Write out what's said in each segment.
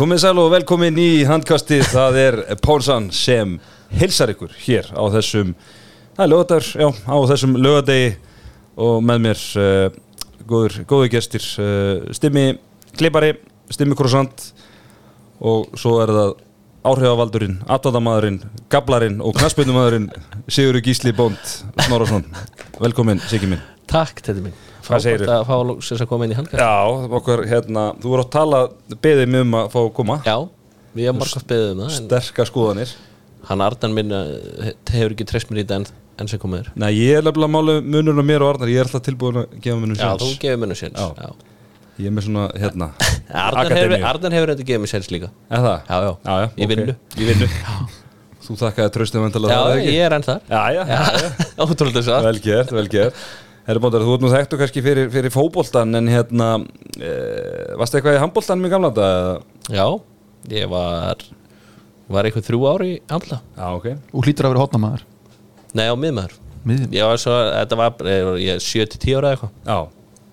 Komið sæl og velkomin í handkastið. Það er Pálsson sem hilsar ykkur hér á þessum Það lögadagur, já, á þessum lögadegi og með mér uh, góður, góður gestir uh, Stimmi Klippari, Stimmi Krossant og svo er það áhrifavaldurinn, atvadamadurinn, gablarinn og knaspunumadurinn Sigurður Gísli Bónd Snorarsson Velkomin, Siggi minn. Takk, þetta minn Hvað? Frábært að fá loksins að koma inn í handkast Já, okkur, hérna, þú voru að tala beðið mig um að fá að koma Já, við hefum margast beðið um það Sterka skoðanir hann Ardan minn eh, hefur ekki treyst mér í þetta en, enn sem komið er Nei, ég er lefnilega málu munurinn á mér og Arnar Ég er alltaf tilbúin að gefa munum Já, séns þú gefur nú séns Já. Já. Ég er með svona, hérna Ardan hefur. Ardan þetta gefið mér séns líka? Já, já, já, já ok. vinnu. Vinnu Þú þakkaði tröstið vantilega Já, ég er enn þar Já, já, já, já. Ótrúlega satt Vel gert, vel gert Herri Bóndar, þú ert nú þekktu kannski fyrir, fyrir fótboltan en hérna, e, varstu eitthvað í handboltanum í gamla þetta? Já, ég var var eitthvað þrjú ári í handla Já, ok. Og hlýtur að vera hotnamaður Nei, á miðmaður. Ég var svo, þetta var eh, ég er 7-10 ára eða eitthvað. Já,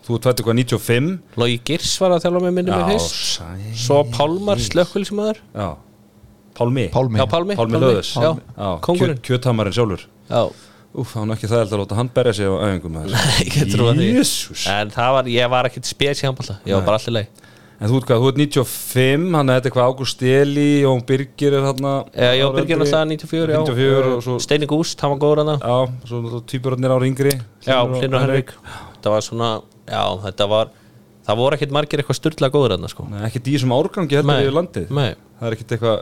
þú ert fættu hvað 95 Logi Girs var að þjálfa með minni með fyrst. sæ Svo Pálmar slökkvilsmaður Já, Pálmi. Pálmi. Já, Pálmi. Pálmi Löðus Já, Já, kóngurinn. Kjötamarinn sjálfur. Já, Úf, það var ekki það að láta hann berja sig á því. Jésús En það var, ég var ekkert spes í handbólta Ég var bara allir leið En þú ert hvað, þú ert 95, hann er eitthvað Ágúst Steli, Jón Birgir er hann Ég var byrgin alltaf 94, já. 94 og svo, Steini Gúst, hann var góður hana já, svo týpurarnir ára yngri Já, Hlynur Henrik. Það var svona, já, þetta var Það voru ekkert margir eitthvað styrla góður hana sko. Nei, ekki því sem árgangi heldur í landið. nei. Það er ekkert eitthvað,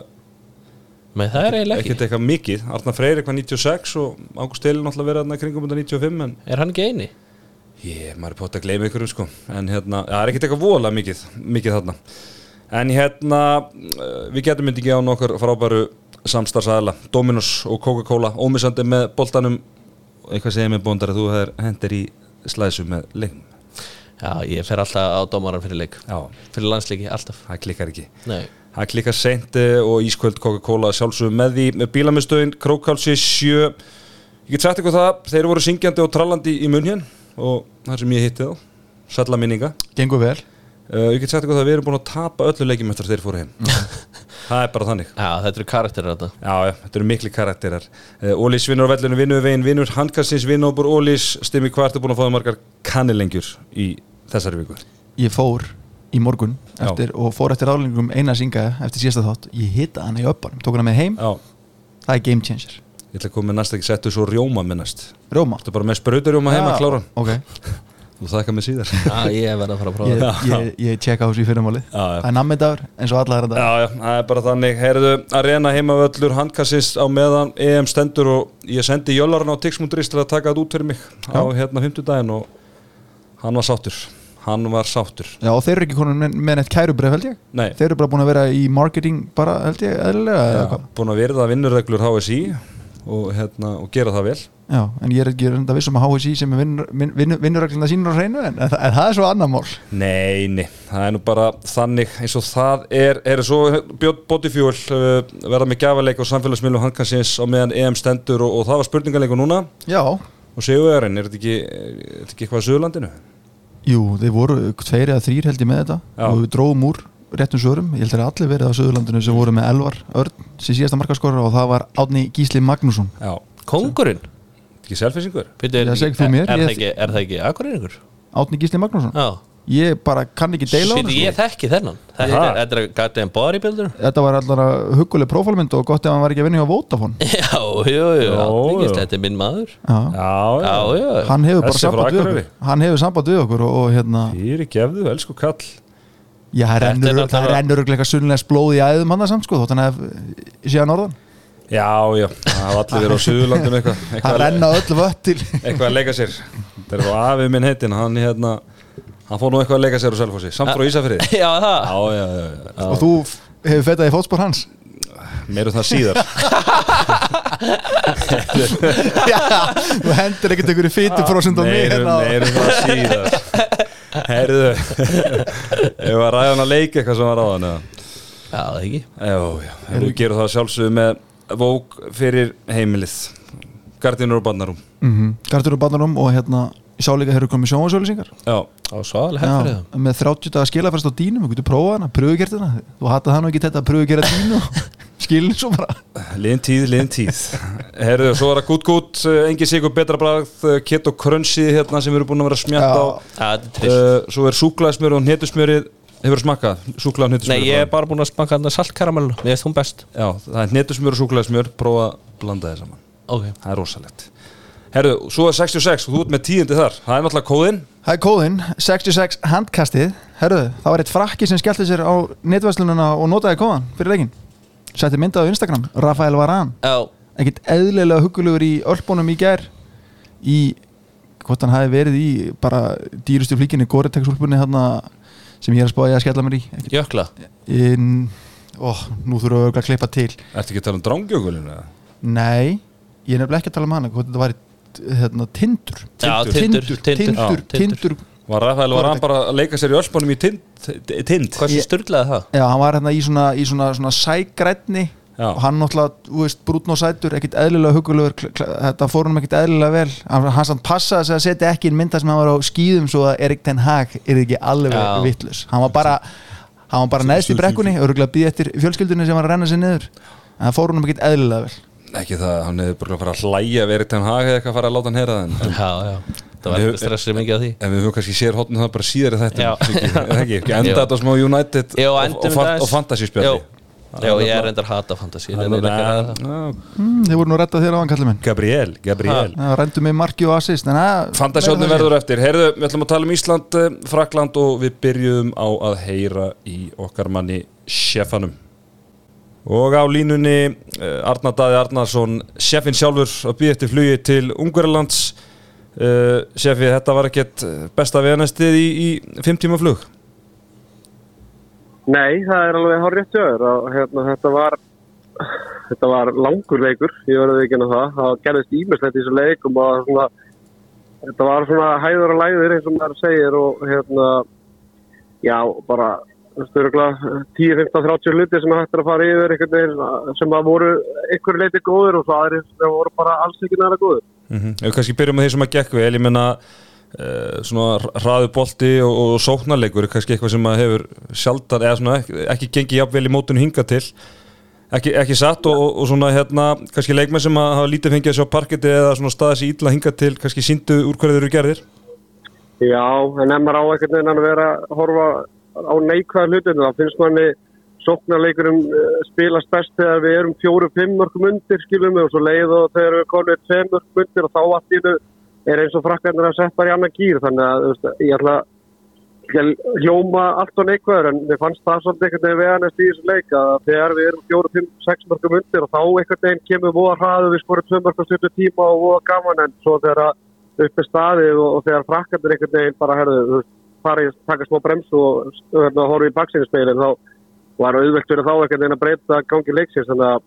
Nei, það er eiginlega ekkert ekki eitthvað mikið. Arna Freyr eitthvað 96 og Ágúst Steli náttúrulega verið þarna kringum þetta 95 en Er hann ekki eini? Ég, maður er pott að gleyma ykkur sko. En hérna, það er ekkert eitthvað vola mikið Mikið þarna. En hérna, eh, við getum myndi ekki á nokkur frábæru samstarfsæðala Dominos og Coca-Cola Ómissandi með boltanum. Eitthvað segir mér bóndar að þú hefur hendir í slæsu með leiknum. Já, ég fer alltaf á dómaran fyrir leik. Já, Fyrir landsleiki, alltaf. Það klikkar ekki. Nei, Það klikkar seint eh, og ískvöld Coca-Cola sjálfsögum með því. Með bílamistöðin Krókálsi 7 Ég get sagt eitthvað það, þeir voru syngjandi og trallandi í munn hér og það sem ég hitti þá. Sælla minninga. Gengur vel. Uh, Ég get sagt eitthvað það, við erum búin að tapa öllu leikjum eftir þeir fóru heim. Það er bara þannig. Já, þetta eru karakterir þetta. Já, já, þetta eru mikli karakterar. Uh, Ólís vinnur á vellinu, vinnur við veginn, vinnur handkastins, vinnur óbúr Ólís, stimmi hvart er búin að kannilengjur í morgun Já. eftir, og fór eftir ráðlingum eina synga eftir síðasta þátt. Ég hitta hana í öppanum, tók hana með heim. Já, það er game changer. Ég ætla að koma með næst ekki settu svo rjóma með næst. Róma Þetta er bara með sprauturjóma heima, Já, kláran ok, Þú þakka mig síðar. Já, ég verð að fara að prófa. Ég, þetta ég, ég tjekka á þessu í fyrramáli Já, já. það er nammidagur eins og alla er þetta Já, já, það er bara þannig. Heyrðu, Arena heimavöllur, handkassins á meðan EM stendur og ég sendi Jöllarinn á Tix.is til að taka þetta út fyrir mig á hérna 50 daginn og hann var sáttur hann var sáttur. Já, og þeir eru ekki konum með, með neitt kærubref held ég. Nei, þeir eru bara búin að vera í marketing bara held ég eðlilega eða hvað? búin að verða vinnurreglur HSI og, hérna, og gera það vel. Já, en ég er ekki reynda vissum að HSI sem er vinnurreglina sínur á hreinu en, en, það- en það er svo annar mál. Nei, nei, það er nú bara þannig eins og það er, er svo Björn Botifjúl uh, verða með gjafaleik og samfélagsmiðlum handkassins á meðan EM stendur og, og það var spurningaleikur núna. Já, og Sigurðarinn, er þetta ekki, er þetta ekki eitthvað að Suðurlandinu? Jú, þeir voru tveir eða þrýr held ég með þetta. Já. og við dróðum úr réttum svörum. Ég held að þeir allir verið á Suðurlandinu sem voru með Elvar Örn sem síðasta markaskora og það var Átni Gísli Magnússon. Já, Kongurinn ekki selfisingur? Er, er, er, það er það ekki akkurinningur? Átni Gísli Magnússon. Já ég bara kann ekki deila á Shit, hann ég sko. þekki þennan. Þetta er- þetta er goddamn bodybuilder. Þetta var allar að hugguleg prófálmynd og gott ef hann var ekki að vinna hjá Vodafone. Já, Gísli, jú. þetta er minn maður. Já. Já, Já, já hann hefur bara samband við okkur. Hann hefur samband við okkur og, og hérna Fyrir gefðu, elsku kall. Já, það rennur, eitthvað sunnlega blóð í æðum hann samt sko þótt hann hef síðan norðan. Já, já, það hafa allir verið á Suðurlandinu eitthvað hann eitthvað, renna öll vött til eitthvað að leika sér hann, hann fór nú eitthvað að leika sér á Selfossi Samt frá Ísafrið Já, það. Já, já, já, já. og þú hefur fetað í fótspor hans? Meir um það síðar. Já, þú hendur ekkert einhverju fítuprósent á mig Meir hérna um það síðar. Herðu Ef að ræðan að leika eitthvað sem var á hann eða? Já, það ekki. Já, já, en við gerum það sjálfsögðu með Vók fyrir heimilið. Gardinur og barnarum. Mm -hmm. Gartur og barnarum og hérna ég sá líka að þeir eru komið sjónvarsauðlýsingar Já, á svaðalega hefur það með 30 daga skilafæst á dínum þú getur prófað hana, pröfugertina þú hatað hann og ekki þetta að pröfugera dínu skilin svo bara. Liðin tíð, liðin tíð. Herðu, svo er það gút gút, engi sigur betra bragð, kett og krönsi hérna sem við erum búin að vera að smjatta á. Er trist. Uh, Svo er súklaðismjör og hnetusmjörið. Hefur þú smakkað? Súklað og Nei, hnetusmjör ég er bara búin að smaka þarna saltkaramell Mér finnst hún best. Já, það er hnetusmjör og súklaðismjör Prófa að blanda þeir saman. Ok. Það er rosalegt Herðu, svo er 66 og þú ert með tíundi þar. Það er náttúrulega kóðinn. Það er kóðinn, 66 handkastið. Herruðu, það var eitt frakki sem skellti sér á netvæslununa og notaði kóðan fyrir leikin setti myndað á Instagram, Rafael Varan Já, ekkert eðlilega hugulegur í ölpunum í gær í, hvort hann hafi verið í bara dýrustu flíkinni Gore-Tex-úlpunni sem ég er að spáði að skella mér í. Ekkert- jökla. in, ó, nú þurfum við að klippa til. Ertu ekki að tala um drángjökulinu? nei, ég er nefnilega ekki að tala um hana hvort þetta var hérna, tindur. Tindur, tindur, tindur. Var Rafael var hann bara að leika sér í öllbónum í tind, tind. Hversu Ég- styrlaði það? Já, hann var hérna í svona, í svona, svona sægrætni Já. og hann náttúrulega, þú veist, brútn og sætur ekkert eðlilega hugulegur, þetta fór hann ekkert eðlilega vel, hann, hann samt passaði að setja ekki inn mynda sem hann var á skýðum svo að Erik Ten Hag er ekki alveg vittlus, hann var bara hann var bara neðst í brekkunni, örgulega býð eftir fjölskyldunni sem var að renna sér niður. En það fór hann ekkert eðlilega vel Ekki það, hann hefði bara að fara að hlæja verið til hann hagi eða eitthvað að fara að láta hann heyra það en, Já, já. Það var stressið mikið af því. en við höfum kannski sér hotnum það bara síðar í þetta Já. ekki, ekki enda þetta smá United Jú, og, og, og, fantasy spjalli Jú. Já, ég er reyndar hata er mm, þeir voru nú rettað þér á hann kallið minn Gabriel, Gabriel rændum með marki og assist en Fantasjóðin verður eftir. Heyrðu, við ætlum að tala um Ísland, eh, Frakland og við byrjuðum á að heyra í okkar manni Sjefanum og á línunni eh, Arnar Daði Arnarsson Sjefin sjálfur að býja eftir flugi til Ungverjalands. Uh, Sjefi, þetta var ekkert besta veganestið í, í fimm tíma flug? Nei, það er alveg hár rétt jöður og hérna, þetta var þetta var langur leikur, ég verði ekki að það. Það gerðist ímislegt í þessu leikum og svona, þetta var svona hæður og læður eins og maður segir og hérna já, bara 10-15-30 hluti sem hættir að fara yfir einhvern veginn sem að voru einhverju leiti góður og svo aðri sem voru bara alls ekki næra góður mm -hmm. Ef við kannski byrjum með því sem að gekk vel ég menna uh, svona hraðu bolti og, og sóknarleikur er kannski eitthvað sem að hefur sjaldan eða svona ekki, ekki gengið jafnvel í mótun hinga til. Ekki, ekki satt og, og, og svona hérna kannski leikmenn sem að hafa lítið fengið að sjá parketti eða svona staðis í illa hinga til kannski síndu úr hverju þeir eru gerðir? Já, en ef maður á einhvern veginn að vera að horfa á neikvæða hlutinu, þá finnst manni sóknarleikurum uh, spilast best þegar við erum fjóru-fimm mörgum undir, skilum við, og svo leið og þegar við komum tveim mörgum undir og þá hennu er eins og frakkarnir að setja bara í annan gýr, þannig að veist, ég ætla að hljóma allt og neikvæður, en við fannst það svolítið einhvern veginn veganest í þessu leik að þegar við erum fjóru-fimm-sex mörgum undir og þá einhvern veginn kemur voða hraðu, við skorum tvö mörgum stjórnu tíma og voða gaman, en svo þegar upp fara í taka smá brems og hérna, horfa í baksinnspeilin þá var auðvelt fyrir þá einhvern veginn að breyta gangi leiksins þannig að,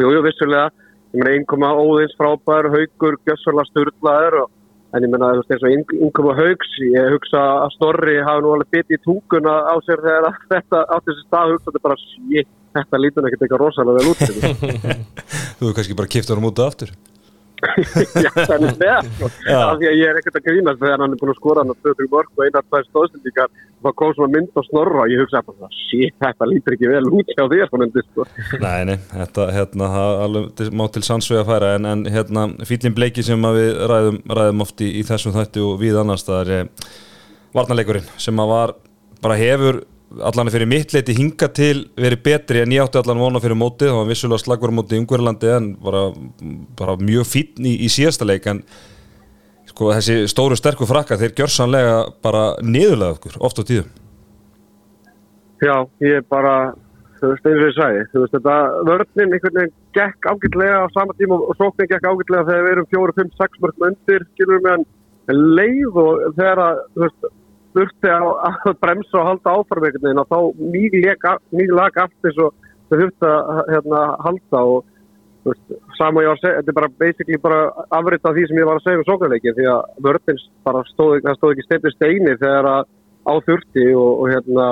jú, jú, vissulega ég meina, innkoma óðins frábær haugur, gjössalega styrlaður og en ég meina, þú veist, eins og inn- innkoma haugs ég hugsa að Snorri hafi nú alveg bitið í tunguna á sér þegar að þetta átti þessi stað hugsa þetta bara, shit, þetta lítur ekkert eitthvað rosalega vel út sko. Þú hefur kannski bara kipt honum út af aftur Já, með Já. af því að ég er ekkert að grínast þegar hann er búin að skora hann að 20 mörg og einar tvær stóðsendingar og það kom svona mynd á snorra og ég hugsa bara, shit, þetta lítur ekki vel út hjá þér svona undir, sko. Nei, nei, þetta hérna, það alveg, má til sannsvega að færa en, en hérna, fýllin bleiki sem að við ræðum, ræðum oft í, í þessum þætti og við annars það er varnarleikurinn sem að var, bara hefur allan fyrir mitt leiti hinga til verið betri en ég átti allan vona fyrir mótið. Það var vissulega slagur á mótið í Ungverjalandi en bara, bara mjög fínn í, í síðasta leik. En sko þessi stóru sterku frakka þeir gjörsanlega bara niðurlega okkur oft á tíðum. Já, ég er bara, þú veist, eins og ég sagði, þú veist, þetta vörninn einhvern veginn gekk ágætlega á sama tíma og sóknin gekk ágætlega þegar við erum fjóru, fimm, sex mörgum undir, skilur við meðan leið og þegar að, þú veist, þurfti að, að bremsa og halda áfram einhvern veginn og þá mjög lag allt eins og þau þurfti að hérna, halda og veist, sama ég var að segja, þetta er bara basically bara afrið af því sem ég var að segja um sóknarleikin því að vörninn bara stóð, stóð ekki steindu steini þegar að á þurfti og, og hérna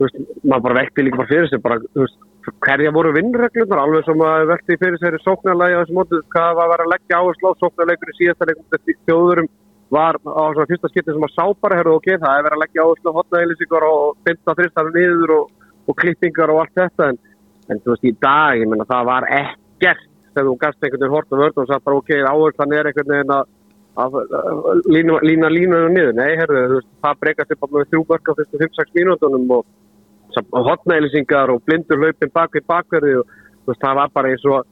veist, maður bara vekti líka bara fyrir sig bara, veist, hverja voru vinnreglunar alveg sem maður vekti fyrir sér í sóknarlægi á þessu mótu, hvað var að vera að leggja áherslu á sóknarleikur í síðasta leikum þjóðurum var á svona fyrsta skipti sem að sá bara herru ok, það er verið að leggja áherslu á hotnaðilisíkar og binda þristar niður og, og klippingar og allt þetta en, en þú veist í dag, ég menna það var ekkert þegar þú gafst einhvern veginn hort og vörð og satt bara ok, áherslan er einhvern veginn að, að, að lína, lína línunum niður. Nei, herru, þú veist, það breykast upp með þrjú börk á fyrstu 5-6 mínútonum og, og hotnaðilisíkar og blindur hlaupin bak við bakverði og veist, það var bara eins og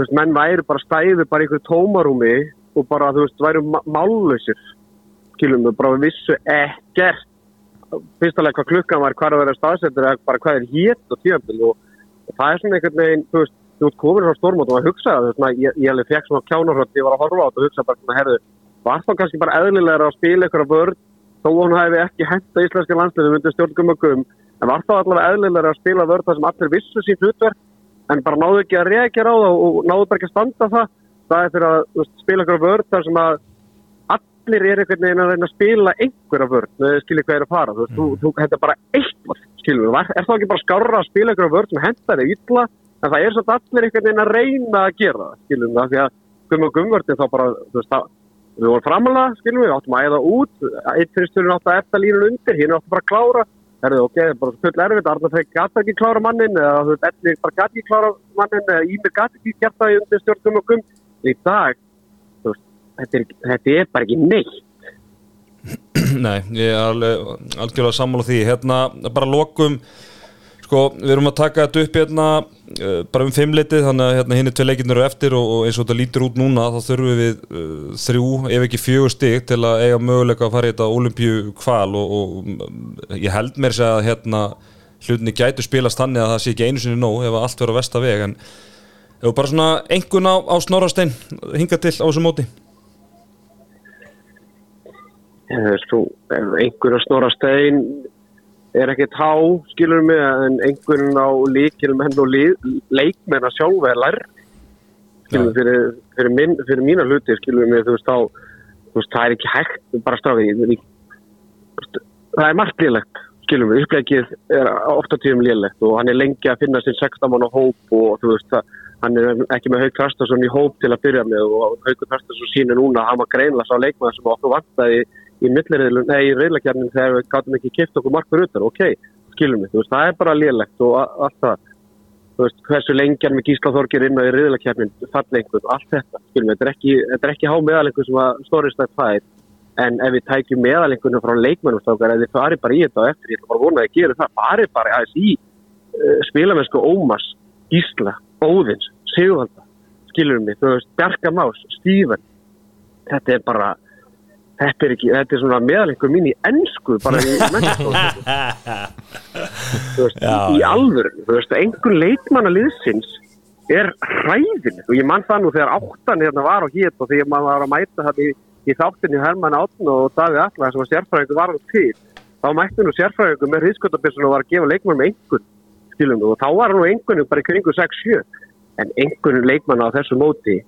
veist, menn væri bara stæði bara í einhverju tómarúmi og bara, þú veist, væri mállausir. Skilum við, bara vissu ekkert. Fyrstulega hvað klukkan var, hvað er að vera staðsettur eða bara hvað er hétt og tíðanbíl og, það er svona einhvern veginn, þú veist þú ert komin frá stórmót og að hugsa það, maður- ég, ég alveg fekk svona kjánarhöld, ég var að horfa á þetta og hugsa bara svona, herðu, var þá kannski bara eðlilega að spila einhverja vörð, þó að hún hefði ekki henda íslenska landsliðu myndi stjórnum og gum, en var þá allavega eðlilega að spila vörð þar sem allir vissu sín hlutverk en bara náðu ekki að reagjara á það og náðu ekki að standa það það er fyrir að veist, spila einhverja vörð þar sem að allir er einhvern veginn að reyna að spila einhverja vörð að skilja hvað er að fara þú, veist, þú, þú, er bara eitthvað skilur er þá ekki bara skárra að spila einhverja vörð sem hendar þig illa en það er svolítið allir einhvern veginn að reyna að gera það skilur af því að gum og gumvörði þá bara, þú veist, það við vorum framalega, skilum við, áttum að æða út eitt fyrirsturinn átti að eftir línun undir hinn átti bara að klára, herðu ok, bara full erfitt Arnar Freyr gata ekki klára mannin eða þú veist, Elli bara gata ekki klára mannin eða Ímir gata ekki gert það í undir stjórnum og gum í dag, veist, þetta er, þetta er bara ekki neitt. Nei, ég er alveg, algjörlega sammála því. Hérna, bara lokum sko, við erum að taka þetta upp hérna uh, bara um fimmleitið, þannig að hérna hinn er tvei leikirnir eru eftir og, og eins og þetta lítur út núna þá þurfum við uh, þrjú, ef ekki fjögur stig til að eiga möguleika að fara í þetta olimpíu kval og, og um, ég held mér sér að hérna hlutinni gætu spilast þannig að það sé ekki einu sinni nóg ef allt verður á versta veg en ef bara svona engun á, á snorrastein hinga til á þessu móti. Þú veist, þú, ef einhver að snora stein er ekkert há, skilur mig, en einhvern á líkilmenn og lí, leikmenn að sjálfa er lær skilur mig, fyrir, fyrir, minn, fyrir mína hluti, skilur mig, þú veist, þá þú veist, það er ekki hægt, bara strafið það er margt lélegt skilur mig, upplegið er ofta tíðum lélegt og hann er lengi að finna sér 16 mann á hóp og þú veist, það hann er ekki með Haug Trastason í hóp til að byrja með og Haug Trastason sínir núna að hann var greinlega sá leikmaður sem okkur vantaði í millirriðlun, nei í reyðlakjarnin þegar við gáttum ekki kipt okkur fyrir utan, ok, skilum við, þú veist, það er bara lélegt og allt það, þú veist, hversu lengjan með Gísla Þorgir inn á í reyðlakjarnin, fallengur, allt þetta, skilum við, þetta er ekki, þetta er ekki há meðalengur sem að stóristætt fær, en ef við tækjum meðalengunum frá leikmannumstákar, ef þið farið bara í þetta á eftir, ég ætla bara að vona að þið gerir það, farið bara aðeins í uh, spilamennsku Ómas, Gísla, Óðins, Sigvalda, skilum við, þú veist, Bjarka Más, Stíven, þetta er bara, þetta er ekki, þetta er svona meðalengur mín í ennsku bara í þú veist, Já, í alvöru þú veist, einhver leikmanna liðsins er hræðin og ég mann það nú þegar áttan hérna var á hét og þegar maður var að mæta það í, í þáttinni Hermann Átn og Davíð Alla sem var sérfræðingur var hann til. Þá mætti nú sérfræðingur með hriðskotabissun og var að gefa leikmann með einhvern skilum og þá var hann nú einhvern bara í kringu 6-7 en einhvern leikmanna á þessu móti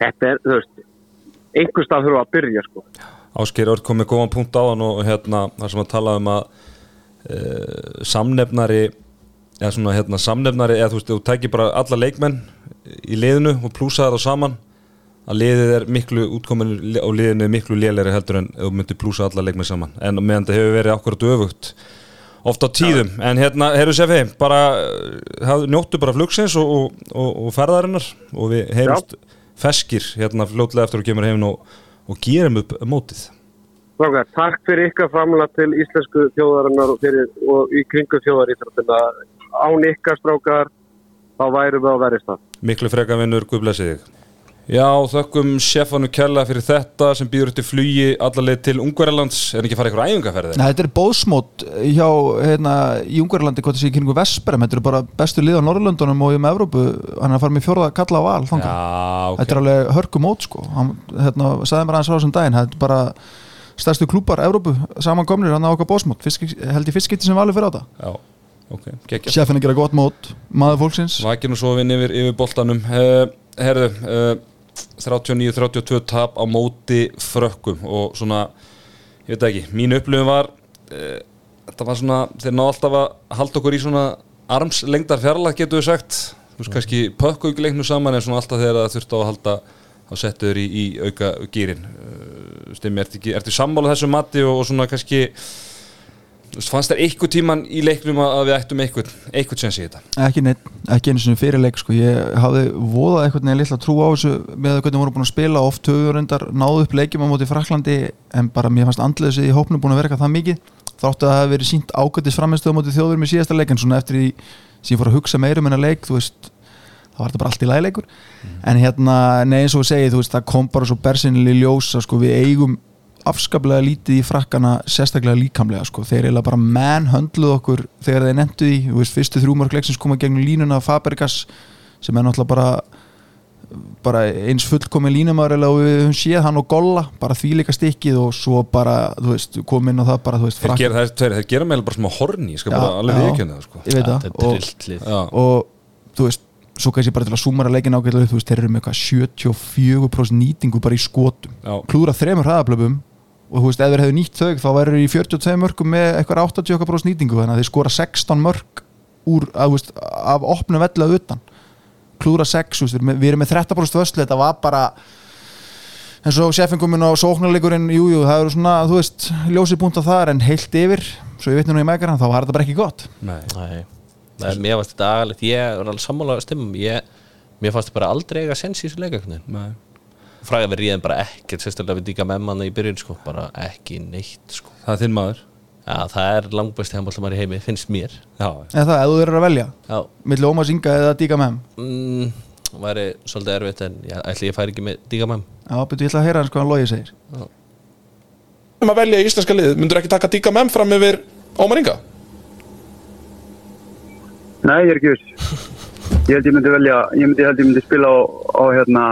þetta er, þú veist einhver stað þurfa að byrja sko. Ásker Örd kom með góðan punkt á hann og hérna þar sem að tala um að e, samnefnari eða svona hérna samnefnari eða þú veist, þú tækir bara alla leikmenn í liðinu og plúsa það á saman að liðið er miklu útkomin og liðinu er miklu lélæri heldur en þú myndir plúsa alla leikmenn saman. En meðan það hefur verið akkurat öfugt oft á tíðum, en hérna, herru Sefi bara, haf, njóttu bara flugsins og, og, og, og ferðarinnar og við heyrumst feskir hérna fljótlega eftir að kemur heim og, og gerum upp mótið. Strákar, takk fyrir ykkar framlega til íslensku þjóðarinnar og, fyrir, og í kringu þjóðaríþróttina. Án ykkar strákar, þá værum við á verið stað. Miklu freka vinnur, Guð blessi þig Já, þökkum sefanu kella fyrir þetta sem býður til flugi allarleið til Ungverjalands er ekki að fara eitthvað æfingaferði? Nei, þetta er bóðsmót hjá, hérna, í Ungverlandi, hvað það sé í kringu Vesperem, þetta eru bara bestu lið á Norrlöndunum og um Evrópu, hann er að fara með fjórða kalla á val. Já, ok Þetta er alveg hörku mót, sko. Hann, hérna, sagði mér aðeins á þessum daginn, þetta er bara stærstu klúpar Evrópu samankomnir hann á okkar bóðsmót, Fyrst, held ég getið sem valið fyrir á þetta. Já, ok, gekkja Sjefin að gera gott mót, maður fólksins. Vakinn og sofinn yfir, yfir boltanum uh, Herðu, uh, 39-32 tap á móti frökkum og svona, ég veit ekki mín upplifin var uh, þetta var svona, þeir ná alltaf að halda okkur í svona armslengdar fjarlag getur við sagt, þú veist kannski pökku ekki leiknum saman en svona alltaf þegar það þurfti á að halda þá settu þeir í, í auka gýrin uh, stimmi, ertu, ertu sammála þessu mati og, og svona kannski fannst þér einhver tíman í leiknum að við ættum einhvern einhvern sens í þetta? Ekki neitt, ekki einu sinni fyrirleik sko. ég hafði voðað eitthvað neða litla trú á þessu með hvernig voru búin að spila. Oft höfur reyndar náðu upp leikjum á móti Fraklandi en bara mér fannst andlega í hópnum búin að verka það mikið. Þáttu að það hafi verið sínt ágættis framistuð á móti þjóður með síðasta leik en svona eftir því sem ég fór að hugsa meirum en að leik þú veist, þá var þetta bara allt í lægleikur en hérna, nei og það sko, afskaplega lítið í frakkana sérstaklega líkamlega sko. þeir eiginlega bara manhöndluð okkur þegar þeir nendu því, þú veist, fyrstu þrjúmark leiksins koma gegnum línuna Fabergas sem er náttúrulega bara bara eins fullkomin línumar og við höfum séð hann og Golla bara því líka stikkið og svo bara þú veist, kom inn á það bara þú veist, þeir gera, þeir, þeir, þeir gera meðal bara smá horni ég skal bara alveg viðkjöna það sko ég veit Þetta það er og, Já. og þú veist, svo kannski bara til að súmara leikin ágætlega upp, þú veist, þeir eru með eitthvað 74% nýtingu bara í skotum Já. klúra þremur hraðablöfum og þú veist, ef þeir hefðu nýtt þau þá verður þeir í 42 mörgum með eitthvað 80% nýtingu þannig að þeir skora 16 mörg úr, að, þú veist, af opnu vellað utan. Klúra 6, þú veist, við erum með- við erum með 13% vörslu, þetta var bara eins og sefinguminn og sóknarleikurinn jújú, jú, það eru svona, þú veist ljósið búnt þar en heilt yfir svo ég veit nú í mækara, þá var þetta bara ekki gott. Nei. Nei, Nei mér fannst þetta agalegt Ég er alveg sammála stimmum ég, Mér fannst þetta bara aldrei eiga sens í þessu leikaknin Nei. Fræða við ríðum bara ekkert Sérstaklega við díka með manna í byrjun sko. Bara ekki neitt sko. það er þinn maður Já, það er langbæsti handbóltamar í heimi Finnst mér já, en það, ef þú eru að velja, Já, milli Ómars Inga eða Díka Mem mm, væri svolítið erfitt En ég ætli ég færi ekki með díka með já, betur ég ætla að heyra hans hvað hann logi segir um að velja í íslenska lið, myndur ekki taka Díka Mem fram yfir Ómar Inga? Nei, ég er ekki viss. Ég held ég myndi velja, ég myndi, held ég myndi spila á, á hérna,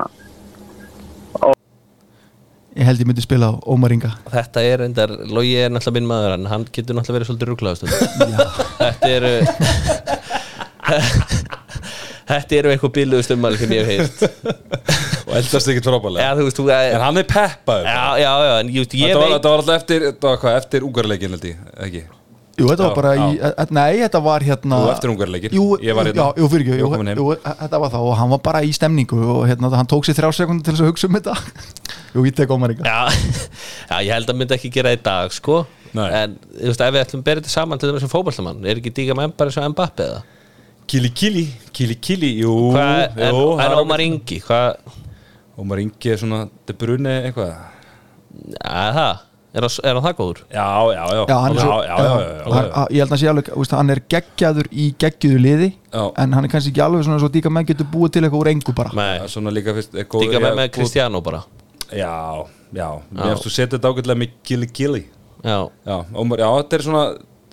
ég held ég myndi spila á Ómar Inga. Þetta er endar, Logi er náttúrulega minn maður En hann getur náttúrulega verið svolítið rugglaðast Þetta eru Þetta eru eitthvað bíluðust ummæli sem ég hef heyrt. Og eldast ekkert frábælega Já, þú veist, þú en hann er peppaður. Já, já, já, en ég, ég þetta, var, veit þetta var alltaf eftir, þetta var hvað, eftir ungarleikin held ég, ekki? Jú, þetta Já, var bara í, já. e, nei, þetta var hérna Jú, eftir ungarleikin. Jú, Ég var hérna. já, jú, fyrir ekki, jú, jú, e- þetta var þá og hann var bara í stemningu og hérna, hann tók sér þrjá sekundar til þess að hugsa um þetta Jú, ég tek Ómar Inga Já, já, ég held að myndi ekki gera það í dag, sko Nei. En, þú veist, ef við ætlum að bera þetta saman til þessum fótballamann Er ekki díka með bara eins og Mbappe eða? Kili Kili, Kili Kili, jú, Hvað, en, jú það en Ómar Ingi, hvað Ómar Ingi er svona, De Bruyne eitthvað það, er hann er hann það góður? Já, já, já. Já, hann svo, já, já, já, já, já, Hann- að- Ég held að sé alveg, hann er geggjaður í geggjuðu liði Já. En hann er kannski ekki alveg svona svo Díka menn getur búið til eitthvað úr engu bara. Nei, Já, Svona líka fyrst er góð- díka já, með Cristiano bara. Já, já, mér finnst þú setja þetta ágætlega með Kili Kili Já, Já, Ómar, já, þetta er svona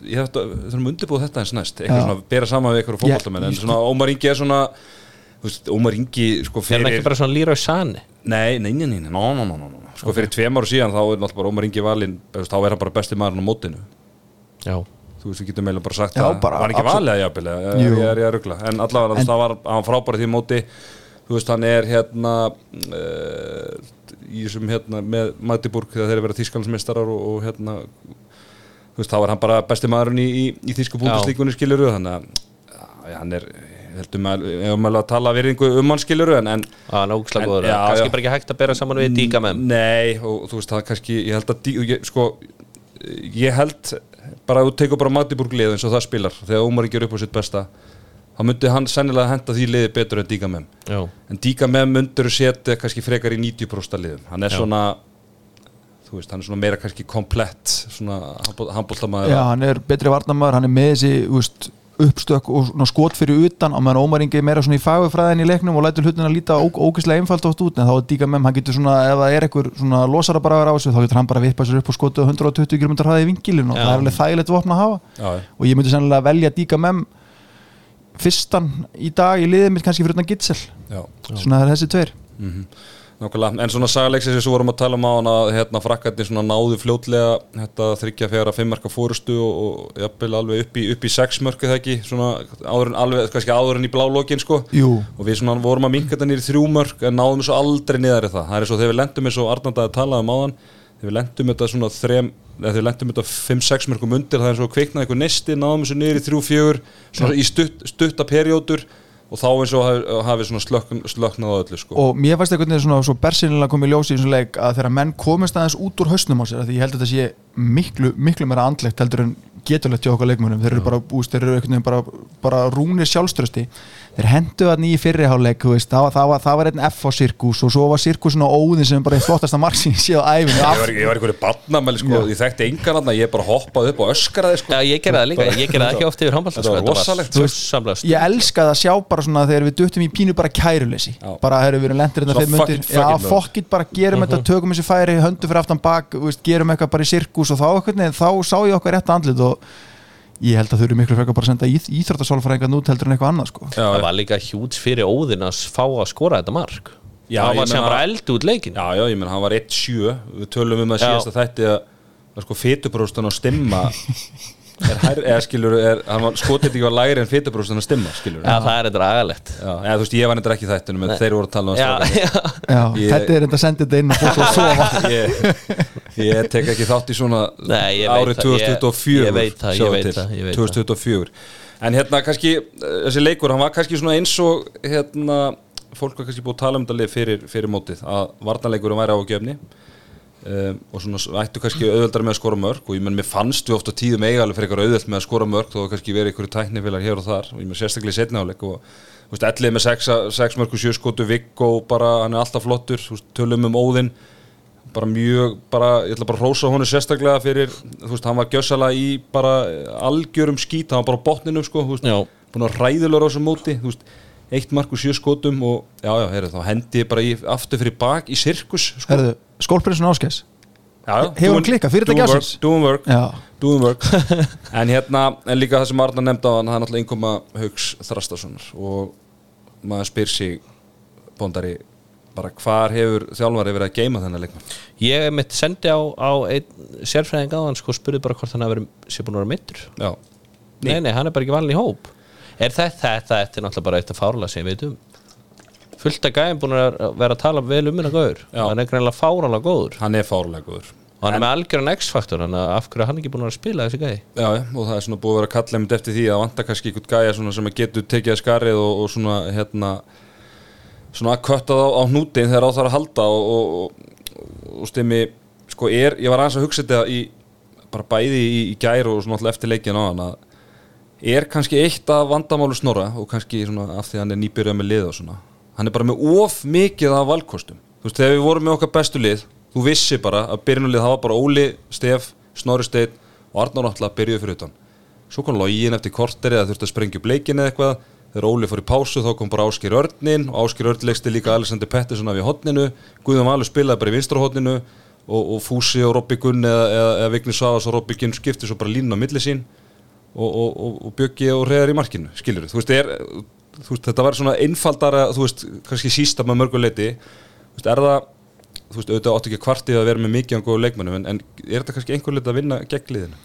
ég þarf að, við þurfum að undirbúið þetta eins næst. Eitthvað Já. svona, bera saman við eitthvað fótballtamenn en svona Ómar Ingi er svona Ómar Ingi sko er hann fyrir ekki bara svona Leroy Sane? nei, nei, nei, nei, nei, no, no, sko fyrir tveim ára síðan þá er náttúrulega bara Ómar Ingi veist, þá er hann bara besti maðurinn á mótinu. Já, þú veist, við getum meðlega bara sagt Já, það bara var ekki valið að jafnvel ég, er ég að ruggla en allavega En- það var hann frábæri því móti. Þú veist, hann er hérna uh, í þessum hérna með Magdeburg þegar þeir eru verið þýskalnsmeistarar og, og hérna þú veist, þá var hann bara besti maðurinn í, í, í þýsku búndislíkunni skiluru þannig að hann er heldum að, ég hefum alveg að tala virðingu um hann skiluru en, en En- Kannski já. bara ekki hægt að bera saman við díka með Nei, og þú veist það kannski, ég held að dí, og ég, sko, ég held bara að þú tekur bara Magdeburg lið eins og það spilar þegar Ómar ekki er upp á sitt besta þá myndi hann sennilega henda því liði betur en Díka Já, en Díka Mem myndur setja kannski frekar í 90% liðum. Hann er Já. svona þú veist, hann er svona meira kannski komplett svona handbóltamæður Já, hann er betri varnamæður, hann er með þessi uppstök og skot fyrir utan og meðan Ómar Ingi er meira svona í fagufræðin í leiknum og lætur hlutin að líta ógeðslega einfalt oft út en þá er Díka Mem, hann getur svona ef það er einhver svona losara bara á þessu þá getur hann bara vippað sér upp og skotið á 120 km hraði í vingilin og það er alveg þægilegt vopn að hafa. Já, og ég myndi sennilega velja Díka Mem fyrstan í dag í liðið mitt kannski fyrir utan Gitsel já, svona það er þessi tveir nákvæmlega. En svona sagalegsins sem við vorum að tala um á hann að hérna frakkarnir svona náðu fljótlega þetta þryggja fjara fimmmarka fórustu og, og jafnvel alveg upp í, upp í sex mörku það ekki? Svona áður en alveg, kannski áður en í blálókin sko. Jú, og við svona vorum að minka þetta nýri þrjú mörg en náðum svo aldrei niðar í það. Það er svo þegar við lendum eins og Arnanda að tala um áðan þegar við lendum þetta svona þrem þegar við lendum þetta 5-6 mörgum undir það er svo kviknað einhver nesti náðum þessu niður í þrjú fjögur svona í stutt, stutta perjótur og þá eins og hafi, hafi svona slökn, slöknað á öllu sko. og mér fannst veginn svona svo bersinilega komið ljós í þessum leik að þegar menn komist aðeins út úr hausnum á sér því ég held að þetta sé miklu, miklu meira andlegt heldur en geturlegt hjá okkar leikmönum þeir eru bara búist, þeir eru bara, bara rúnir sjálfströsti þeir hendu að nýja fyrriháleik veist, það, það, var, það var einn F á sirkus og svo var sirkusin á óðin sem bara einn flottasta ég sé á æfinu ég var, ég var einhverju barnamæli sko, ég þekkti engan annar, ég bara hoppaði upp og öskraði sko. Já, ég gerði það líka, ég gerði það ekki oft yfir handbólta Þetta var rosalegt. Samlega ég elskaði að sjá bara svona þegar við duttum í pínu bara kæruleysi. Bara þegar við erum lendir þetta fuck myndir já, it, maður. fokkit bara, gerum þetta, tökum þessi færi höndu fyrir aftan bak, gerum eitthvað bara í sirkus og þá, ég og held að þau eru miklu frekar bara að senda íþ, íþróttasálfræðingar út heldur en eitthvað annað sko. Já, Það var líka hjúts fyrir óðin að fá að skora þetta mark. Já, Það var sem bara eld út leikin já, já, ég menn, hann var 1-7 við tölum um að síðast að þetta að, sko, fytubróstan á stimma er hær, eða skilur er, hann var skotið ekki var lægri en fytubróstan á stimma skilur Já, það er þetta agalegt. Já, eða, þú veist, ég var nefndir ekki í þættunum en þeir voru að tala um Já, strákarnir. já. Ég- þetta er enda að senda þetta inn og fór svo að sofa. Ég, ég tek ekki þátt í svona Nei, ég veit árið það, ég- 2024 ég veit það, ég veit það, ég veit 2024 en hérna kannski eh, þessi leikur, hann var kannski svona eins og hérna, fólk var kannski búið að tala um þetta lið fyrir, fyrir mótið, að varnarleikurum væri á gefni um, og svona ættu kannski auðveldar með að skora mörg og ég menn mér fannst við ofta tíðum eigalega fyrir eitthvað auðveld með að skora mörg þó kannski verið einhverju tæknifélag hér og þar. Og ég menn sérstaklega í setniháleik og þú veist, ellið með 6 mörg og 7 skotu Viggo bara, hann er alltaf flottur. Veist, tölum um Óðinn. Bara mjög, bara, ég ætla bara að rósa honu sérstaklega fyrir, þú veist, hann var gjössalega í bara algjörum skít. Hann var bara botninu, sko, þú veist, búin að ræðulegur á þessum móti, þú veist eitt mark og sjö skotum og, já, já, heyrðu, þá hendi ég bara í, aftur fyrir bak í sirkus, sko. Skólprinsun áskæs hefur hann klikkað, fyrirtæki doing work, ársins? doing work, já, doing work. En hérna, en líka það sem Arna nefndi á hann það er náttúrulega einkoma Hauks Þrastasonar og maður spyr sig bóndari, bara hvar hefur þjálfari verið að geima þennan leikmann? Ég mitt sendi á, á einn sérfræðing á hann sko spurði bara hvort hann hafi verið sé búin að vera mittur já, Nei, nei, hann er bara ekki valin í hóp Er þetta, þetta, þetta er náttúrulega bara eitt að fárla sem ég veit um. Fullt að gæðin búin að vera að tala vel um hennar góður. Hann er greinlega fáralega góður. Hann er fárlega góður. Og hann er með algjöran X-faktor Þannig að af hverju er hann ekki búin að spila þessi gæði Já, og það er svona búið að vera einmitt eftir því að vanta kannski einhvern svona sem getur tekið að skarið og, og svona hérna svona að kötta á, á hnútin þegar á þarf að halda og, og, og, og stemmi, sko er, ég var aðeins að hugsa þetta í, bara bæði í, í gær og svona alltaf eftir leikin á hann að er kannski eitt af vandamálu snorra og kannski af því hann er nýbyrjað með lið og svona, hann er bara með of mikið af valkostum, þú veist, þegar við vorum með okkar bestu lið, þú vissi bara að byrjunulið það var bara Óli, Stef, Snorri Steinn og Arnór náttúrulega byrjuð fyrir utan. Svo kom login eftir korteri að þurfti að sprengja upp leikin eða eitthvað. Þegar Óli fór í pásu þá kom bara Áskir Örnin Áskir Örn leiksti líka Alexander Pettersson af í hotninu Guðjón Valur spilaði bara í vinstra hotninu og, og Fúsi og Robby Gunn eða, eða, eða Vigni Savas og Robby Gunn skipti svo bara línu á milli sín og, og, og, og Bjöggi og Reðar í markinu skilur þú veist, er, þú veist þetta var svona einfaldara þú veist, kannski sísta með mörguleiti þú veist, er það þú veist, auðvitað áttu ekki kvartið að vera með mikið á góðu leikmennum en, en er þetta kannski einhver lit að vinna gegn liðinu?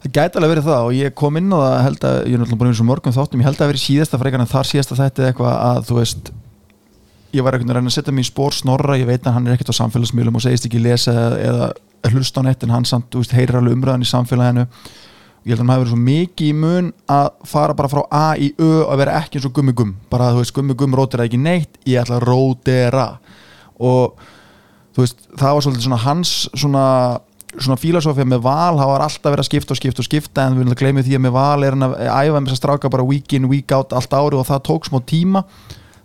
það gæti alveg verið það og ég kom inn á það held að, ég er náttúrulega búin eins og morgun þáttum ég held að verið síðasta frekar en þar síðasta þetta eitthvað að þú veist ég var veginn að reyna að setja mig í spór snorra ég veit að hann er ekkert á samfélagsmiðlum og segist ekki lesa eða, hlusta á neitt en hann samt, þú veist, heyrir alveg umræðan í samfélaginu ég held að hafi verið svo mikið í mun að fara bara frá A í Ö og vera ekki eins og gummi gum. Bara þú veist, gummi gum rótira ekki neitt ég ætla að rótera. Og þú veist, það var svolítið svona hans svona, svona fílasofía með val, það var alltaf verið að skipta og skipta og skipta en við viljum glemja því að með val er hann að æfa með þess að stráka bara week in, week out allt ári og það tók smá tíma.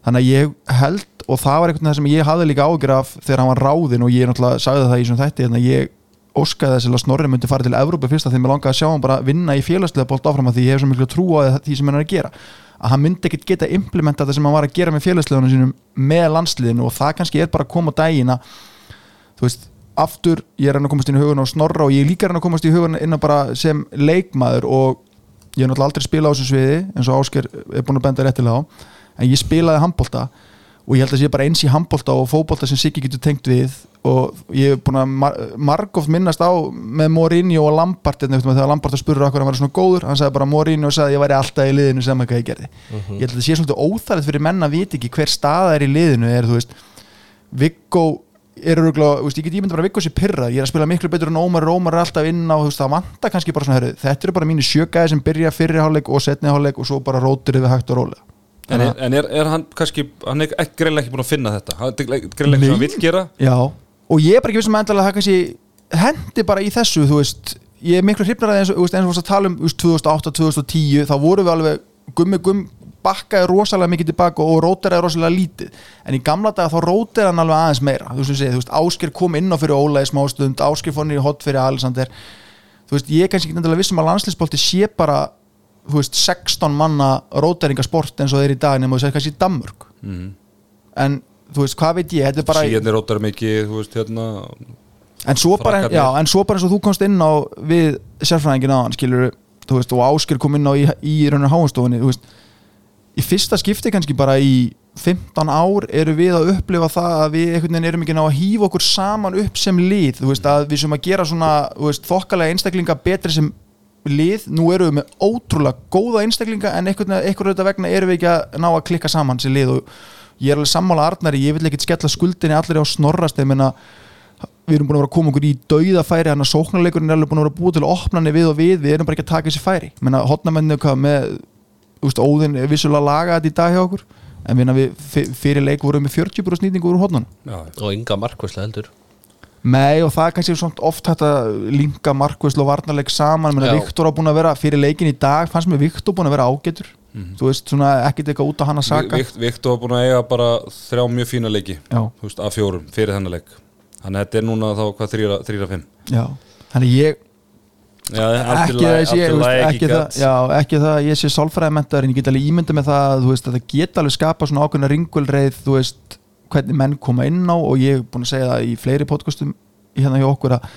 Þannig að ég held og það var veginn sem ég hafði líka ágjur af þegar hann var ráðinn og ég náttúrulega sagði það í svona þætti þannig að ég óskaði þess að Snorri myndi fara til Evrópu fyrst að því mér langaði að sjá hann bara vinna í félagslega bólt áfram að því ég hef svo miklu trú á því sem hann er að gera. Að hann myndi ekkert geta implementa það sem hann var að gera með félagslegunum sínum með landsliðinu og það kannski er bara að koma á daginn að þú veist, aftur ég er hann að komast inn í hugun á Snorra og ég líka hann að komast í hugun inn á bara sem leikmaður og ég hef náttúrulega aldrei spilað á þessu sviði eins og Ásker er búin að benda réttilega á en ég spilaði handbolta og ég held að sé bara eins í handbolta og fótbolta sem Siggi getur tengt við. Og ég hef búin að mar margóft minnast á með Mourinho og Lampart hérna, þegar Lampart að spurður okkur hann var svona góður. Hann sagði bara Mourinho og sagði að ég væri alltaf í liðinu sem eitthvað ég gerði. Ég held að það sé svolítið óþægilegt fyrir menn að vita ekki hver staða er í liðinu. Er þú veist Viggo er öruglega, veist, ég get ímynda bara að Viggo sé pyrrað ég er að spila miklu betur en Ómar Ómar er alltaf inn á veist, það vantar kannski bara svona þetta eru bara mínu sjögæði sem byrja fyrri hálfleik og setni hálfleik og svo bara rótur við hægt og rólega En, er, en er, er hann kannski, hann er ekki greinlega ekki búin að finna þetta? Hann er greinlega ekki sem hann vill gera? Já, og ég er bara ekki vissum að það kannski hendi bara í þessu, þú veist. Ég er miklu hrifnar að eins og, þú veist, eins og að tala um þú veist, 2008-2010, þá vorum við alveg gummi gumm bakkaði rosalega mikið tilbaka og róteraði rosalega lítið. En í gamla daga þá róteraði hann alveg aðeins meira. Þú veist, þú veist, Ásker kom inn á fyrir Óla í smástund, Ásker fór nýri hot fyrir Alexander. Þú veist, ég er kannski ekki þú veist, 16 manna róteringasport eins og þeir í dag nema þú segir kannski Danmörk Mhm. en þú veist, hvað veit ég, þetta er bara Síðan er rótar mikið, þú veist, hérna. En svo, bara, já, en svo bara eins og þú komst inn á við sérfræðingin á hann skilur þú veist, og Ásker kom inn á í, í raunar háanstofunni þú veist, í fyrsta skipti kannski bara í 15 ár eru við að upplifa það að við einhvern veginn erum ekki ná að hýfa okkur saman upp sem lið, þú veist, að við sem að gera svona, þú veist, þokkalega einstaklinga betri sem lið, nú erum við með ótrúlega góða einstaklinga en veginn vegna erum við ekki að ná að klikka saman sem lið. Og ég er alveg sammála Arnari, ég vil ekkit skella skuldinni allir á snorrast, ég meina við erum búin að vera að koma okkur í dauðafæri hann að sóknarleikurinn er alveg búin að vera búið til að opna hann við og við, við erum bara ekki að taka þessi færi. Menna hotnamennu hvað með þú veist, óðinn er vissulega laga þetta í dag hjá okkur en við, við fyr- fyrir leik vorum við 40% snýtingu úr hotnun Já, og ynga markvæslega heldur Nei og það er kannski svona oft hægt að linka markvæslu og varnarleik saman. Menna Já. Viktor á búin að vera fyrir leikin í dag fannst mér Viktor búin að vera ágætur. Þú veist, svona ekkit eitthvað út á hann að saka. Vikt, Viktor var búin að eiga bara þrjá mjög fína leiki veist, af fjórum fyrir þennan leik. Þannig að þetta er núna þá hvað þrýra, fimm. Já. Þannig ég, Já, ekki það ég sé þú veist, ekki, það, já, ekki það að ég sé sálfræðimentaður en ég get alveg ímynda með það að, veist, að það geta alveg skapa svona ákveðna ringulreið þú veist, hvernig menn koma inn á og ég er búin að segja það í fleiri podcastum hérna hjá okkur að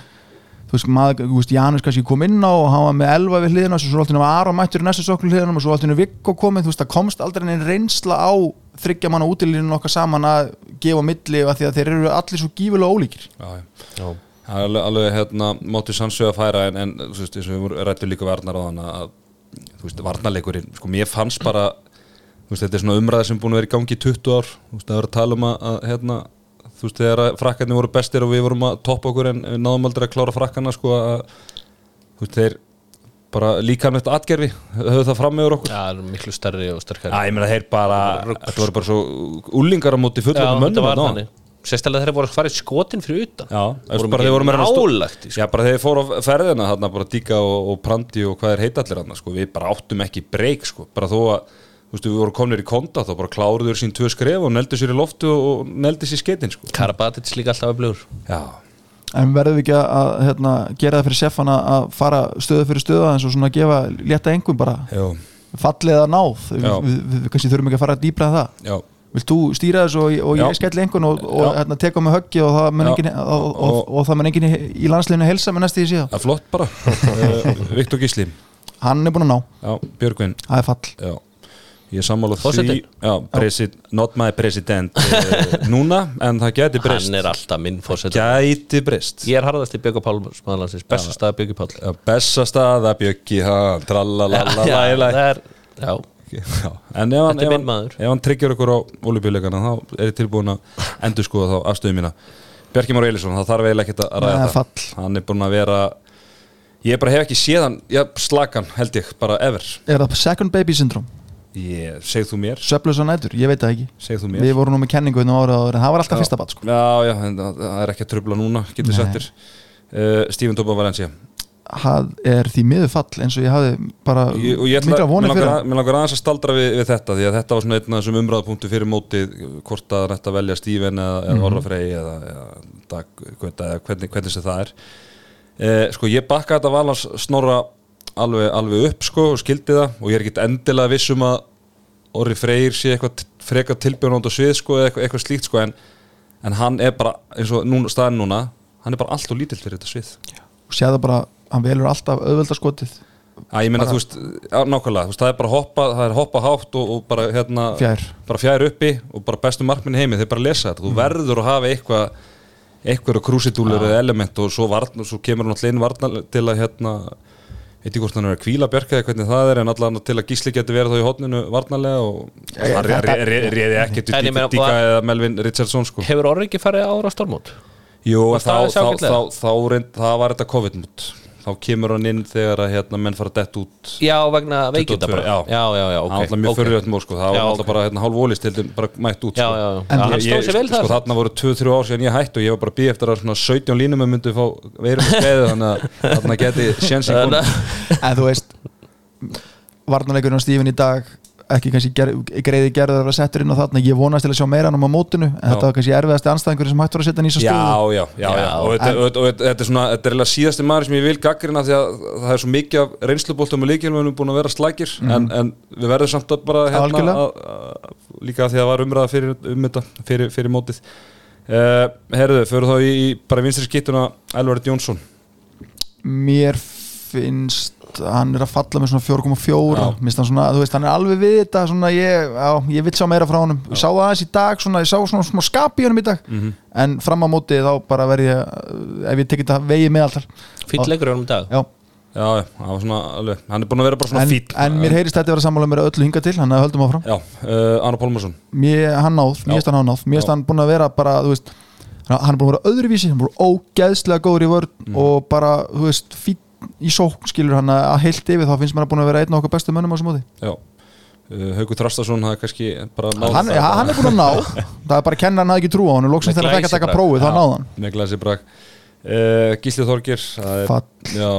þú veist, maður, þú veist, Janus kannski kom inn á og hann var með elva við hliðina og svo alltaf var Aron mættur í næstu soklu hliðina og svo alltaf Viggo komið, þú veist, það komst aldrei neinn reynsla á þryggja manna útilínun okkar saman að gefa milli og að því að þeir eru allir svo gífulega ólíkir Já, já Já. Það er alveg, alveg hérna, mótið sannsög að færa en, en þú veist, eins og við rættum líka varnar á þann að, þú veist, varnarleikurinn sko, mér fannst bara, veist, þetta er svona umræði sem búin að vera í gangi í 20 ár. Veist, það var að tala um að, hérna þú veist, þegar frakkarnir voru bestir og við vorum að toppa okkur en við náðum aldrei að klára frakkarna sko, að, þú veist, þeir bara líkamlegt atgerfi höfðu það fram með okkur. Já, er miklu stærri og sterkari. Já, ég meina þeir bara, þetta voru bara svo úlingar á móti fullum þetta mönnum Sérstaklega þeir voru í skotin fyrir utan. Já, Voru bara þeir voru í, sko. Já, bara þeir fóru á ferðina þarna bara Díka og, og Prandi og hvað er heitallir þarna sko, við bara áttum ekki breyk sko, bara þó að þú veist, við vorum komnir í konta þá bara kláruður sín tvö skref og neldu sér í loftu og, og neldu sér skeitin sko. Karabatic líka alltaf að blöður Já, en verðum við ekki að, að hérna, gera það fyrir seffana að fara stöðu fyrir stöðu eins og svona gefa létta engum bara já, fallið að náð? Við, við, við, kannski þurfum ekki að fara dýbra að það. Já. Vilt þú stýra þessu og, og ég skelli einhvern og, og hérna, teka með höggi og það mun Já. engin, og, og, og, Og- og það mun engin í, í landsliðinu helsa með næstu því síðan. Það er flott bara. Uh, Viktor Gísli, Hann er búin að ná, já, ég sammála því? Já, presid, not my president uh, Núna, en það geti breyst. Hann er alltaf minn fórsett Gæti breyst. Ég er harðast í Björg Pál smaðalansins, besta stað Björg Pál. Trallalala, Já, læla það er Já, Já, en ef hann, er ef hann, hann tryggjar okkur á olíubíuleikana þá er ég tilbúin að endur skoða þá afstöðu mína. Bjarki Már Eilisson, það þarf eiginlega ekkert að ræða Nei, það. fall. hann er búin að vera ég bara hef ekki séð hann já, slakan held ég, bara ever. Er það second baby syndrome? Ég, segð þú mér, Söflösa nætur, ég veit það ekki. Við vorum nú með kenningu hérna ára en það var alltaf Já. fyrsta bat sko. já, já, það er ekki að trubla núna getur settir. Uh, Steven Topa Valencia. Það er því miður fall eins og ég hafði bara ég, og ég ætla, mikla langar, fyrir mér langar aðeins að staldra við, við þetta því að þetta var svona einn af þessum umræðapunktu fyrir mótið hvort að þetta velja Steven eða, eða Orra Frey eða, eða, Dag, eða hvernig, hvernig sem það er. Eh, sko ég bakka þetta valans snorra alveg, alveg upp sko og skildi það. Og ég er ekkit endilega viss um að Orri Freyr sé eitthvað t- frekar tilbjörnund á svið sko eða eitthvað, eitthvað slíkt sko en, en hann er bara eins og núna, staðin núna hann er bara allt og lítill fyrir þetta svið. Og séð það bara, hann velur alltaf auðveldarskotið Já, ég meina, þú veist, já, nákvæmlega, þú veist, það er bara hoppa, það er hoppa hátt og, og bara, hérna, Fjær. bara fjær uppi og bara bestu markminni heimi, þeir bara lesa þetta, þú verður að hafa eitthvað, eitthvað krúsitúlur eða element og svo, varn, og svo kemur náttúrulega inn varnar til að, hérna, veit ég hvort hann er að kvíla bjarga eða hvernig það er, en allan til að gísli geti verið þá í hotninu varnarlega og hann re- re- re- réði ekkert ég meina, Díka eða Melvin Richardson, sko. Hefur Orri ekki farið ára stormót? Jú, Var en þá, þá, þá, þá, reynd, það var þetta COVID-mút, þá kemur hann inn þegar að hérna, menn fara dett út Já, vegna veikinda 22, bara já. já, já, já, ok það var alltaf mjög ok. fyrirjöld mór sko. það var alltaf ok. bara hérna, hálf ólist til bara mætt út sko. já, já, Já, hann Ég- stóð sér vel sko, þar þarna voru 2-3 ár síðan ég hætti og ég var bara býja eftir að svona 17 línum að myndu fá veirum með skeiðu þannig að þarna geti að- en þú veist varnarleikurinn á Stífin í dag ekki kannski ger, greiði gerður að vera settur inn á þarna. Ég vonast til að sjá meira hann á mótinu en þetta var kannski erfiðasti anstæðingur sem hægt var að setja hann í Já, stöðu já, já, já, Já, og, þetta, en- og, og, og þetta er svona, þetta er eiginlega síðasti maður sem ég vil gaggrina því að það er svo mikið af reynslubóltum og líkjum búin að vera slækir en, en við verðum samt að bara hérna, að, að, líka af því að það var umræða fyrir, um þetta, fyrir, fyrir mótið. Uh, Herðu, fyrir þá í, í bara vinstri skittuna Elvarit Jónsson. Mér finnst hann er að falla með svona 4,4 Já. minnst hann svona, þú veist, hann er alveg við þetta svona, ég, já, ég vil sjá meira frá honum. Ég sá það aðeins í dag, svona, ég sá svona smá skap í honum í dag, Mhm. en fram á móti þá bara verð ég, ef ég tekið þetta vegi meðaltal, Fýll leikur hann um dag. Já. Já, það svona alveg, hann er búin að vera bara svona en, fít en mér heyrist þetta vera sammála mér öllu hinga til, hann að höldum áfram. Já, uh, Anna Pálmarsson. Mér, hann náð, mér finnst hann náð. Mér Já. hann búin að vera bara, þú veist hann er búin að vera öðruvísi, hann er búin ógeðslega góður í vörn Mm. og bara, þú veist fít í sókn skilur hann að heilt yfir þá finnst mér að búin að vera einn af okkar bestu mönnum á þessu móti. Já, uh, Haukur Þrastason það er kannski bara náð hann, ja, hann er búin að ná. Það er bara að kenna hann að ekki trúa á hann og loksins Með þegar hann fekk að taka prófið þá Já. náði hann. Með glæsi brak uh, Gísli Þorgir það er, Fall. já,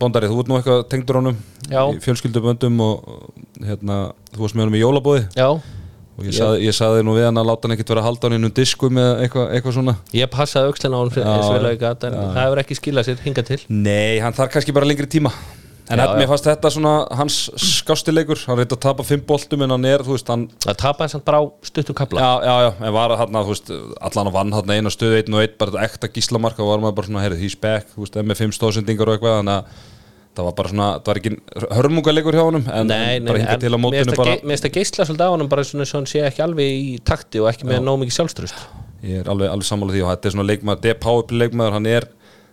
Bondari, þú ert nú eitthvað tengdur honum Já. í fjölskylduböndum og og, hérna, þú varst með honum í jólabóði Já, og ég saði, ég saði nú við hann að láta hann ekkert vera að halda hann inn um diskum eða eitthvað, eitthvað svona. Ég passaði aukslinn á hann fyrir- vel að það hefur ekki skilað sér hinga til. Nei, hann þarf kannski bara lengri tíma. En Já, mér fannst þetta svona hans skástileikur, hann reyndi að tapa fimm boltum en hann er, þú veist, hann Það tapaði samt bara á stuttum kapla Já, já, já, en var hann, þú veist, allan að vann hann eina stöðu einn og einn, bara ekta gíslamark og var maður bara svona, heyrðu, he's back, þú veist, með fimm stóðsendingar og eitthvað, þannig að það var bara svona, það var ekki hörmungaleikur hjá honum, en Nei, nei, bara hinga til á það bara, mér finnst það geisla svolítið á hann bara svona svo hann sé ekki alveg í takti og ekki með nóg mikið sjálfströst ég er alveg, alveg sammála því og þetta er svona leikmaður, D-Power leikmaður, hann er,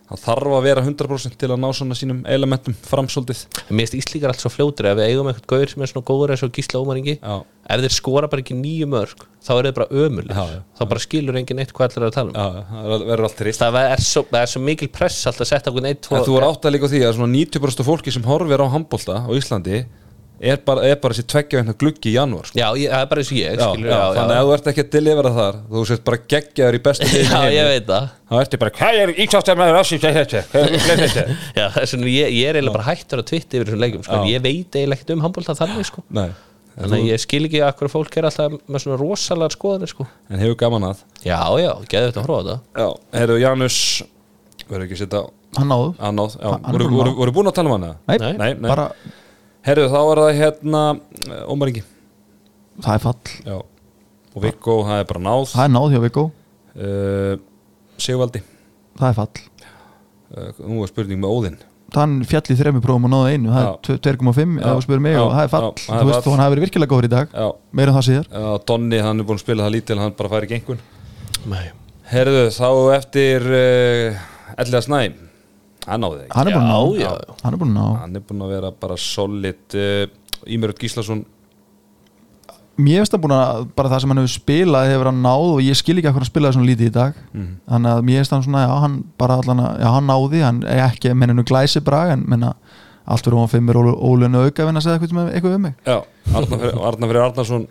hann þarf að vera 100% til að ná svona sínum elementum framsóldið. Mér finnst Íslíkar allt svo fljótur ef við eigum eitthvað gaur sem er svona góður eins og Gísla Ómaringi Já. ef þeir skora bara ekki nýju mörg þá er þeir bara ömulir já. þá bara skilur enginn eitt hvað allir er að tala um Já, það er- það er svo, það er svo mikil press alltaf að setja okkur eitt, þú er átt að líka því að svona 90% af fólki sem horfir á handbólta á Íslandi er bara, er bara sér tveggja veitna gluggi í janúar, sko. Já, ég, það er bara eins og ég Já, skilur, já, þannig að ef þú ert ekki að delivera þar þú sért bara geggjaður í bestu liðinu í Já, ég veit það þá ertu bara hvað er hvað er þetta Já, þess vegna ég, ég er eiginlega bara hættur að tvitta yfir þessum leikum sko. Já. Ég veit eiginlega ekkert um handbólta þannig sko. Nei, Þannig að ég skil ekki að hverju fólk er alltaf með svona rosalega skoðanir sko. en hefur gaman að Já, já, geðu þetta að þetta Já, heyrðu Janus verður ekki að setja hann náðu, annað, já, Hann- hann voru, voru, voru búin að tala um hana? Nei. Nei, nei, bara heyrðu þá er það hérna Ómar Ingi, það er fall, já. Og Viggo, það er bara náð. Það er náð hjá Viggo uh, Sigvaldi. Það er fall, uh, nú er spurning með Óðinn. Hann fjall í þremmi prófum og náðu einu, það er 2,5 Já. ef þú spyrir mig Já. og það er fall, þú veist hann hafi verið virkilega góður í dag. Já, meira en það síðar. Donni, hann er búin að spila það lítil hann bara færi gengun Nei. Herðu, þá eftir uh, Elliða Snæ Hann náði það ekki hann er búin að Já, ná, hann er búin að ná. Hann er búin að vera bara solid uh, Ímjörður Gíslason mér finnst það búin að bara það sem hann hefur spilað hefur hann náð og ég skil ekki að hann spilaði svona lítið í dag. Mhm. þannig að mér finnst hann svona, já hann bara allan að, já hann náði, hann er ekki menninu glæsi brag en menna allt fyrir hún fimmur ólunu auka en að segja eitthvað, með- eitthvað um mig. Já, Freyr Arnarsson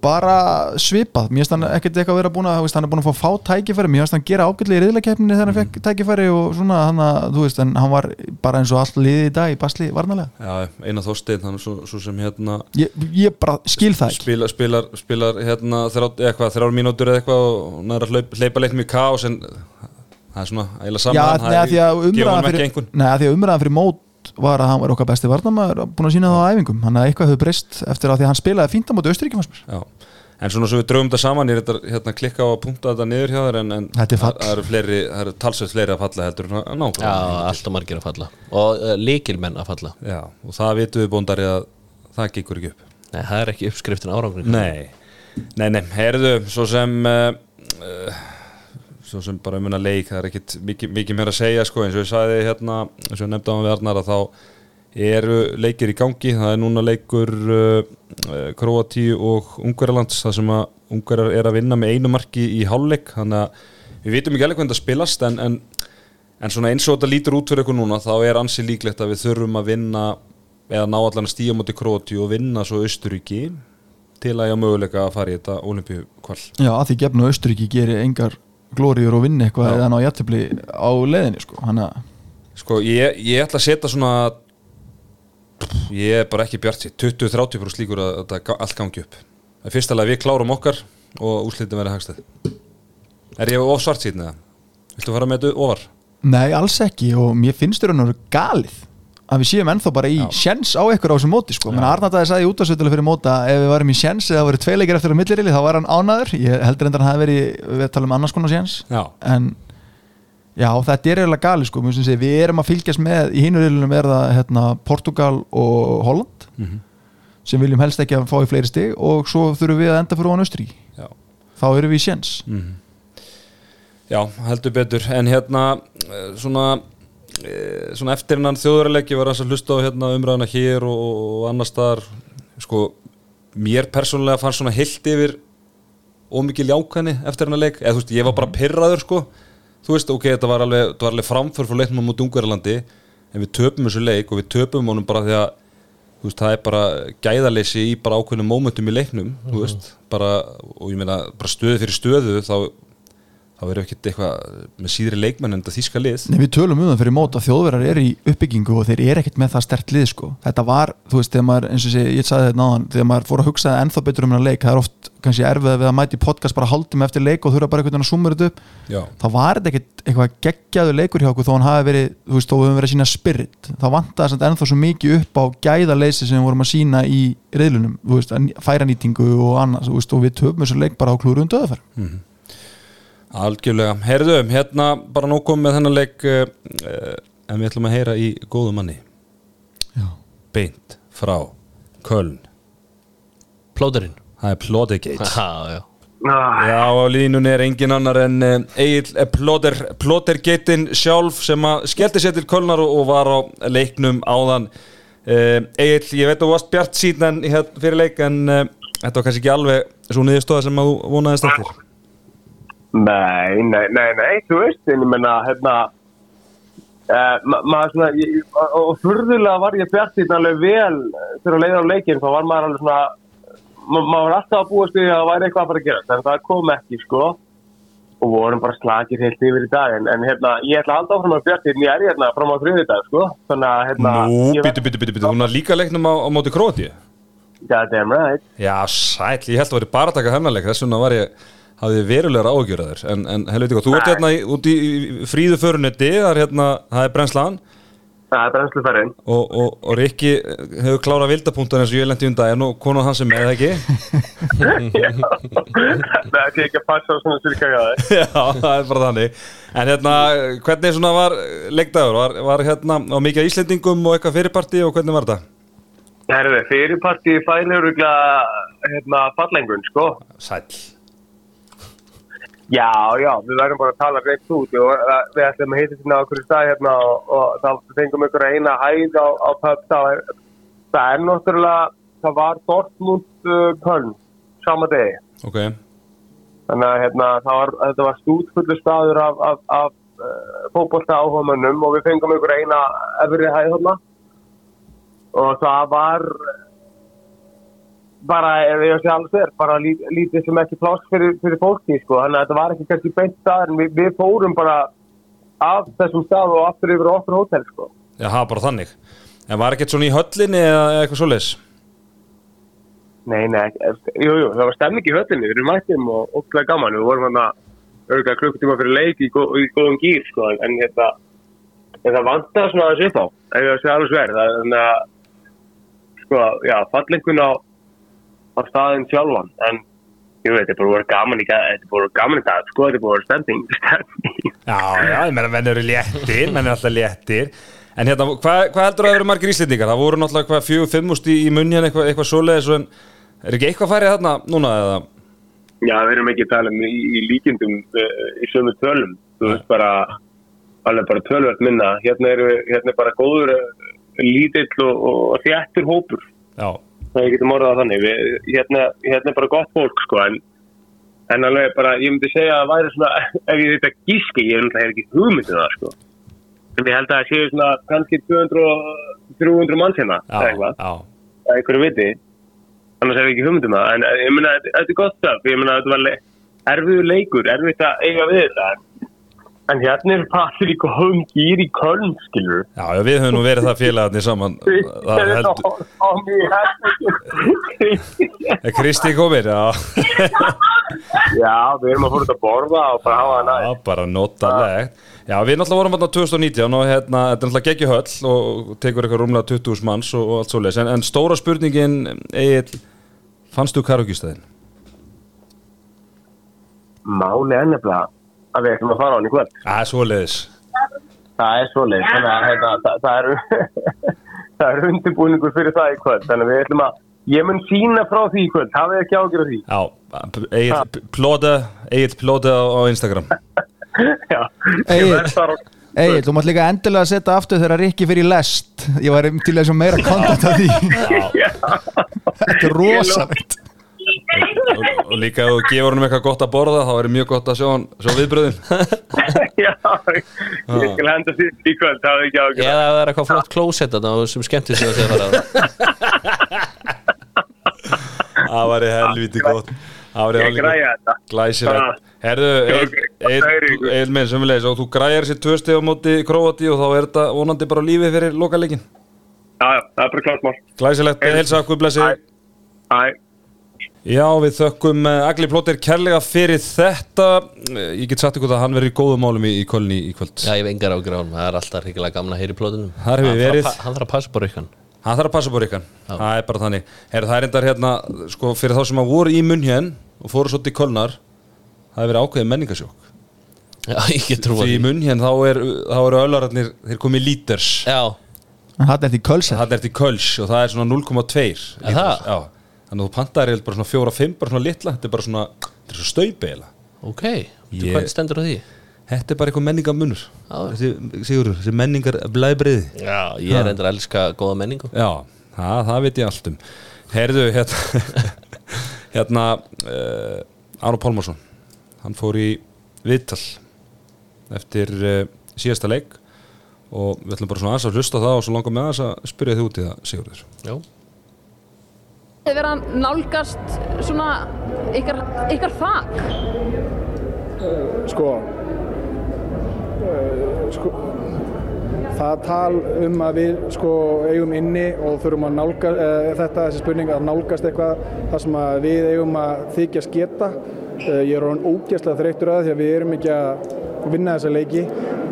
bara svipað, mér finnst hann ekkert eitthvað að vera búin að, veist, hann er búin að fá fá tækifæri. Mér finnst hann gera ágætlega í riðlakeppninni þegar hann fekk tækifæri og svona, hann að, þú veist en hann var bara eins og allt liðið í dag í basli varnalega, Já, Einar Þorsteinn, hann er svo, svo sem hérna ég, ég bara skil það ekki. Spilar, spilar, spilar hérna þrjár mínútur eða eitthvað og næra hlaup, hleypa leiknum í kaos en það er svona eiginlega saman neða, því að umræðan fyrir fyrir, mót var að hann var okkar besti varnamaður búin að sína það á æfingum, hann að eitthvað hefur breyst eftir að því að hann spilaði fínt á móti Austuríkjum Já, en svona svo við draugum þetta saman ég er þetta hérna klikka á að punkta þetta niður hjá þér en, en er það eru fleiri, það eru talsveit fleiri að falla heldur en að ná Já, allt og margir að falla. Og uh, líkilmenn að falla. Já, og það vitum við bóndari að það gengur ekki upp. Nei, það er ekki uppskriftin árangur Nei, nei, nei, heyrðu, svo sem uh, uh, svo sem bara um hennar leik, það er ekkit mikið, mikið mér að segja, sko, eins og ég sagði hérna, eins og ég nefndi á hann við Arnar að þá eru leikir í gangi, það er núna leikur uh, uh, Kroatíu og Ungverjalands, það sem að Ungverjar er að vinna með einu marki í hálfleik, þannig að við vitum ekki alveg hvernig það spilast, en, en en svona eins og þetta lítur út fyrir ykkur núna þá er ansi líklegt að við þurfum að vinna eða ná allan að stíja múti Króti og vinna svo Austuríki til að ég möguleika að fara í þetta olimpíukvall Já, að því gefnu Austuríki gerir engar glóriur og vinni eitthvað eða ná jættibli á leiðinni sko. hann að Sko, ég, ég ætla að setja svona ég er bara ekki bjart sér 20-30% slíkur að þetta allt gangi upp Það er fyrst alveg við klárum okkar og úrslitum verið hagstæð Er ég of svart síðan eða? Viltu fara með þetta ofar? Nei, alls ekki og mér finnst þér hann galið að við séum ennþá bara í sjens á ykkur á þessu móti sko. menn Arnardæði sagði í útastöldulega fyrir móta ef við varum í sjens eða voru tveileikir eftir á millirili þá var hann ánaður, ég heldur endur hann hafi verið við talum annars konar sjens en já, þetta er eiginlega galið sko. Þessi, við erum að fylgjast með í hinurilinum er það hérna, Portugal og Holland Mhm. sem viljum helst ekki að fá í fleiri stig og svo þurfum við að enda fyrir ofan Austri já. Þá erum við í sjens Já, heldur betur. En hérna, eh, svona svona eftir hennan þjóðurleiki var að hlusta á hérna umræðina hér og, og annar staðar sko, mér persónulega fannst svona heilt yfir ómikið ljákvæðni eftir hennar leik. Eða þú veist, ég var bara pyrraður sko. Þú veist, ok, þetta var alveg, þetta var alveg framför frá leiknum á múti Ungverjalandi en við töpum þessu leik og við töpum honum bara því að þú veist, það er bara gæðaleysi í bara ákveðnum mómentum í leiknum þú veist, bara, og ég meina bara stöðu fyrir stöðu, þá erum við ekkert eitthvað með síðri leikmenn en þetta þýska lið. Nei, við tölum um það fyrir mót að þjóðverðar eru í uppbyggingu og þeir eru ekkert með það stert lið sko. þetta var, þú veist, þegar maður eins og sé, ég sagði þetta náðan, þegar maður fór að hugsa ennþá betur um hennar leik, það er oft kannski erfið við að mæti podcast bara hálftum eftir leik og þurfa bara einhvern veginn að summa þetta upp. Já, þá var þetta ekkert eitthvað geggjaðu leikur hjá okkur þó hann hafi verið, þú veist, þó við höfum verið að sína spirit þá vantaði ennþá svo mikið upp á gæðaleysi sem við vorum að sína í reyðlunum, þú veist, færanýtingu og annars, þú veist, og við töfum þessu leik bara á klúru um döðafær algjörlega. Herðum, hérna bara nóg komið með þennan leik uh, en við ætlum að heyra í góðu manni. Já. beint frá Köln. Plóðurinn það er Já, já. Ah, Já, á línunni er engin annar en uh, Egil Plóter, Plótergeitin sjálf sem að skellti sér til Kölnar og, og var á leiknum áðan. Uh, Egil, ég veit að þú varst bjart síðan hér, fyrir leik en þetta var kannski ekki alveg svo niðurstóða sem að þú vonaðist eftir Nei, nei, nei, nei, þú veist, en ég menna, hérna, uh, ma maður svona, ég, og, furðulega var ég bjart í alveg vel þegar að leiða á leikinn, þá var maður alveg svona, ma maður var alltaf að búast við að það væri eitthvað að fara að gera, en það kom ekki, sko, og vorum bara slagir heilt yfir í dag, en, en hérna, ég ætla að halda áfram að bjart í, en ég er hérna fram á þriði dag, sko, þannig að, hérna, Nú, byttu, byttu, byttu, byttu, hún var líka leiknum á, á móti Króti Goddamn right. Já, sæll, ég held að vera bara að taka þennan leik þess vegna var ég, hafði verulegar áhugjur en, en helviti hvað, þú ert hérna út í, fríðu förunetti, hérna það er brennslan Það er brennsluferðin. og, og, og Rikki hefur klárað vildapunktan eins og ég lendi undan en og konan hans er með það ekki Það er ekki að passa á svona þér. Já, það er bara þannig En hérna, hvernig svona var leikdagur? Var, var hérna á mikið Íslendingum og eitthvað fyrirparti og hvernig var þetta? Herðu, fyrirparti fælur hérna fallengun, sko. Sæll Já, já, við verðum bara að tala reitt út. Og við ætlum að heita hérna á okkur stað hérna og, og þá fengum ykkur eina hæð á, á pub. Það er, það er náttúrulega það var Dortmund uh, Köln sama degi. Ok, þannig að hérna, var, þetta var stútfullu staður af, af, af uh, fótbolta áhugamönnum og við fengum ykkur eina efri hæð hérna og það var bara, ég sé alveg sér, bara lí, lítið sem ekki pláss fyrir, fyrir fólki, sko, þannig að þetta var ekki kannski beint staður, en við, við fórum bara af þessum stað og aftur yfir á okkur hótel, sko. já, bara þannig. En var ekkert svona í höllinni eða eitthvað svoleiðis? Nei, nei, ekki- jú, það var stemning í höllinni, við erum mættum og óglega gaman, við vorum hann að örgulega klukkutíma fyrir leik í, gó, í góðum gýr, sko, en þetta, en það vantar svona aðeins upp á, ef ég sé alveg sver, það er þannig að, sko, já, fallengun á, á staðin sjálfan, en ég veit, þetta er bara voru gaman í, ga- þetta er bara gaman í dag, sko, þetta er bara voru stemning. Já, já, ég meina menn eru léttir, menn eru alltaf léttir En hérna, hvað hva heldur að vera margir Íslendingar? Það voru náttúrulega hvað fjögur, fimmust í, í munni eitthvað, eitthvað svoleiðis en er ekki eitthvað færið þarna núna eða? Já, við erum ekki að tala um í, í líkindum uh, í sömu tölum, þú veist bara alveg bara tölvert minna hérna er, hérna er bara góður uh, lítill og, og þjættur hópur Já, ég getum orðað það þannig við, hérna, hérna er bara gott fólk sko en, en alveg bara, ég myndi segja að það væri svona ef ég þetta gíski, ég er náttúrulega ekki hugmyndið það sko Ég held að það séu svona kannski 200 og 300 manns hérna, eða Já, eitthvað, eða einhverju viti. Annars hef ég ekki hugmynd um það, en ég meina, þetta þetta er gott stöf, ég meina, þetta var le- erfiður leikur, erfitt að eiga við þetta. En hérna er í góðum gýr í Köln, skilur. Já, já, við höfum nú verið það félagarnir saman Það er heldur Á mig heldur. Er Kristi komir? Já, Já, við erum að fóra út að borða og bara hafa það já næst. bara notalegt Já, við náttúrulega vorum hérna 2019 og hérna, þetta er náttúrulega geggi höll og tekur eitthvað rúmlega 20.000 manns og, allt svo leis en, en stóra spurningin, Egil fannstu karaoke-stæðin? Máli er nefnilega að við ætlum að fara á hann í kvöld. Það er svo leiðis Það er svoleið, þannig að hérna, það, það er, það er undirbúningur fyrir það í kvöld. Þannig að við ætlum að, ég mun sína frá því í kvöld, hafið ekki ágjör af því. Já, Egil plóta á, Instagram. Já, ég verð þar á... Egil, þú mátt líka endilega að setja aftur þegar Rikki fyrir lest. Ég var til þess að meira kontant af því. Þetta er rosalegt og, og líka ef þú gefur honum eitthvað gott að borða þá er mjög gott að sjá, sjá viðbröðin. Já, ég skal henda því í kvöld, hafið ekki ágjör af eða ef það er eitthvað flott klósett þarna sem skemmtir sig að segja fara Það var í helviti gott. Það var í helviti. Glæsilegt. Herðu, það er ykkur. Egil minn sem við leys og þú græjar sér tvö steg á móti Króati og þá er þetta vonandi bara lífi fyrir lokaleikin Já, já, það er bara klart mál. Glæsilegt, heilsa, guð blessi. Æ. Æ, Já, við þökkum uh, Agli Plóter kærlega fyrir þetta. Eh, Ég get sagt ykkur að hann verður í góðum málum í, í Kölni í kvöld. Já, ég hef engar ágjur á hann, það er alltaf ríkilega gamla að heyri plótunum Þar hefur að verið. Hann þarf að passa bara ykkur Hann þarf að passa búr ykkur Það er bara þannig. Herðu, það er endar hérna, sko, fyrir þá sem að voru í munn hér og fóru svo til Kölnar það hefur verið ákveðið menningasjók Já, ég get trúið Því í munn hér þá, er, þá eru öllararnir þeir komið líters. Já, Hann er í kölsett Það er til Köls og það er svona 0,2 lítrar. það? Þannig að þú pantaðir eiginlega bara svona 4-5 bara svona litla, þetta er bara svona þetta er svo staupi eiginlega. Ok, Ég- hvað stendur á því? Þetta er bara eitthvað menningamunur. Þessi, Sigurður, þessi menningar blæbriði Já, ég er endur að elska góða menningu. Já, það, það veit ég allt um. Heyrðu, hérna hérna uh, Arno Pálmarsson hann fór í viðtal eftir uh, síðasta leik og við ætlum bara svona aðeins að hlusta á það og svo langar með aðeins að spyrja þið út í það Sigurður. Já, Þið verða nálgast svona ykkar, ykkar þak. sko, uh, sko það tal um að við sko eigum inni og þurfum að nálga uh, þetta, þessi spurning að nálgast eitthvað þar sem við eigum að þykjast geta uh, ég er orðin ógæslega þreyttur að því að við erum ekki að vinna þessa leiki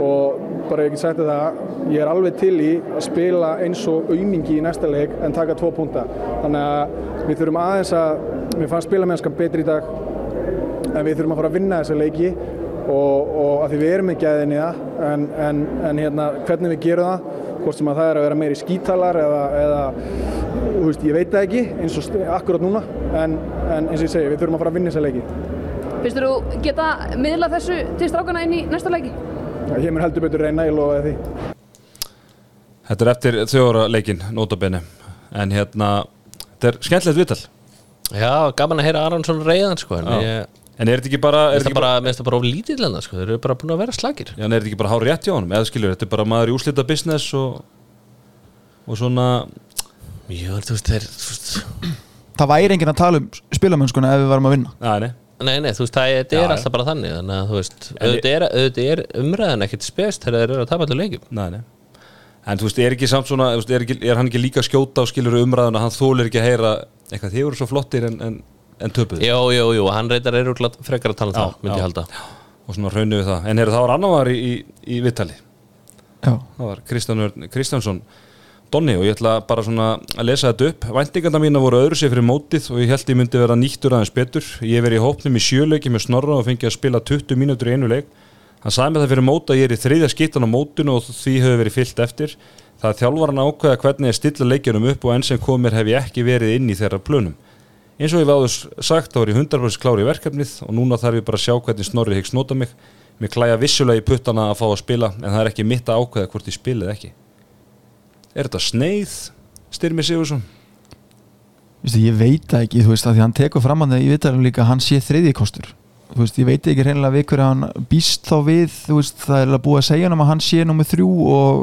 og bara ég get sagt það ég er alveg til í að spila eins og aumingi í næsta leik en taka tvo punta. Þannig að við þurfum aðeins að mér fannst spilamennskan betri í dag en við þurfum að fara að vinna þessa leiki og, og að því við erum ekki aðeins í það en, en, en hérna, hvernig við gerum það hvort sem að það er að vera meiri skítalar eða, eða veist, ég veit það ekki eins og akkurat núna en, en eins og ég segi, við þurfum að fara að vinna þessa leiki Finnst þú geta miðla þessu til strákana inn í næsta leiki? ég mun heldur betur reyna, ég lofa því. Þetta er eftir þjóra leikin, notabene. En hérna, þetta er skemmtilegt viðtal. Já gaman að heyra Aronsson reyðan sko ég En er þetta ekki bara, er Mér finnst ekki það bara, mér of lítið lenda sko Þeir eru bara búin að vera slagir já, en er þetta ekki bara hár rétt hjá honum? Eða skilur, þetta er bara maður í úslita business og, og svona Já, þú veist, þeir Það væri enginn að tala um spilamönskuna ef við varum að vinna. Nei, nei, Nei, þú veist, það er, Já, er já. alltaf bara þannig Þannig að þú veist, auðvitað er, auðvitað er umræðan ekkert spest Þegar þeir eru að tapa allir leikjum. Nei, nei. En þú veist, er ekki samt svona, veist, er, ekki, er hann ekki líka að skjóta á skilur umræðuna, hann þólir ekki að heyra eitthvað, þið voru svo flottir en, en, en töpuð Jú, jú, jú, hann reyndar er úrglátt frekar að tala um Já, það, myndi já. ég halda. Og svona raunum við það, en heyrðu, það var annar var í, í, í viðtali, Já, það var Kristján Örn Kristjánsson Donni og ég ætla bara svona að lesa þetta upp. Væntinganda mína voru öðru sér fyrir mótið og ég held ég myndi vera nýttur aðeins betur. Ég hef verið í hópnum í sjöleiki með Snorra og fengið að spila 20 mínútur í einu leik. Hann sagði mér það fyrir mót að ég er í þriðja skittan á mótinu og því hefur verið fyllt eftir. Það er þjálfaran að ákveða hvernig ég stilla leikjunum upp og enn sem komir hef ég ekki verið inn í þeirra plönum. Eins og ég váður sagt þá er ég 100% klári í verkefnið og núna þarf ég bara að sjá hvernig Snorri hyggst nota mig. Mér klæja vissulega í puttana að fá að spila en það er ekki mitt að ákveða hvort ég spila eða ekki Er þetta sneið, Styrmi Sigursson? Vistu, ég veit það ekki, þú veist, að því hann tekur fram að það í viðtalum líka að hann sé þriðji kostur þú veist, ég veit ekki reynilega við hverju hann býst þá við þú veist, það er alveg búið að segja hann að hann sé nummið þrjú og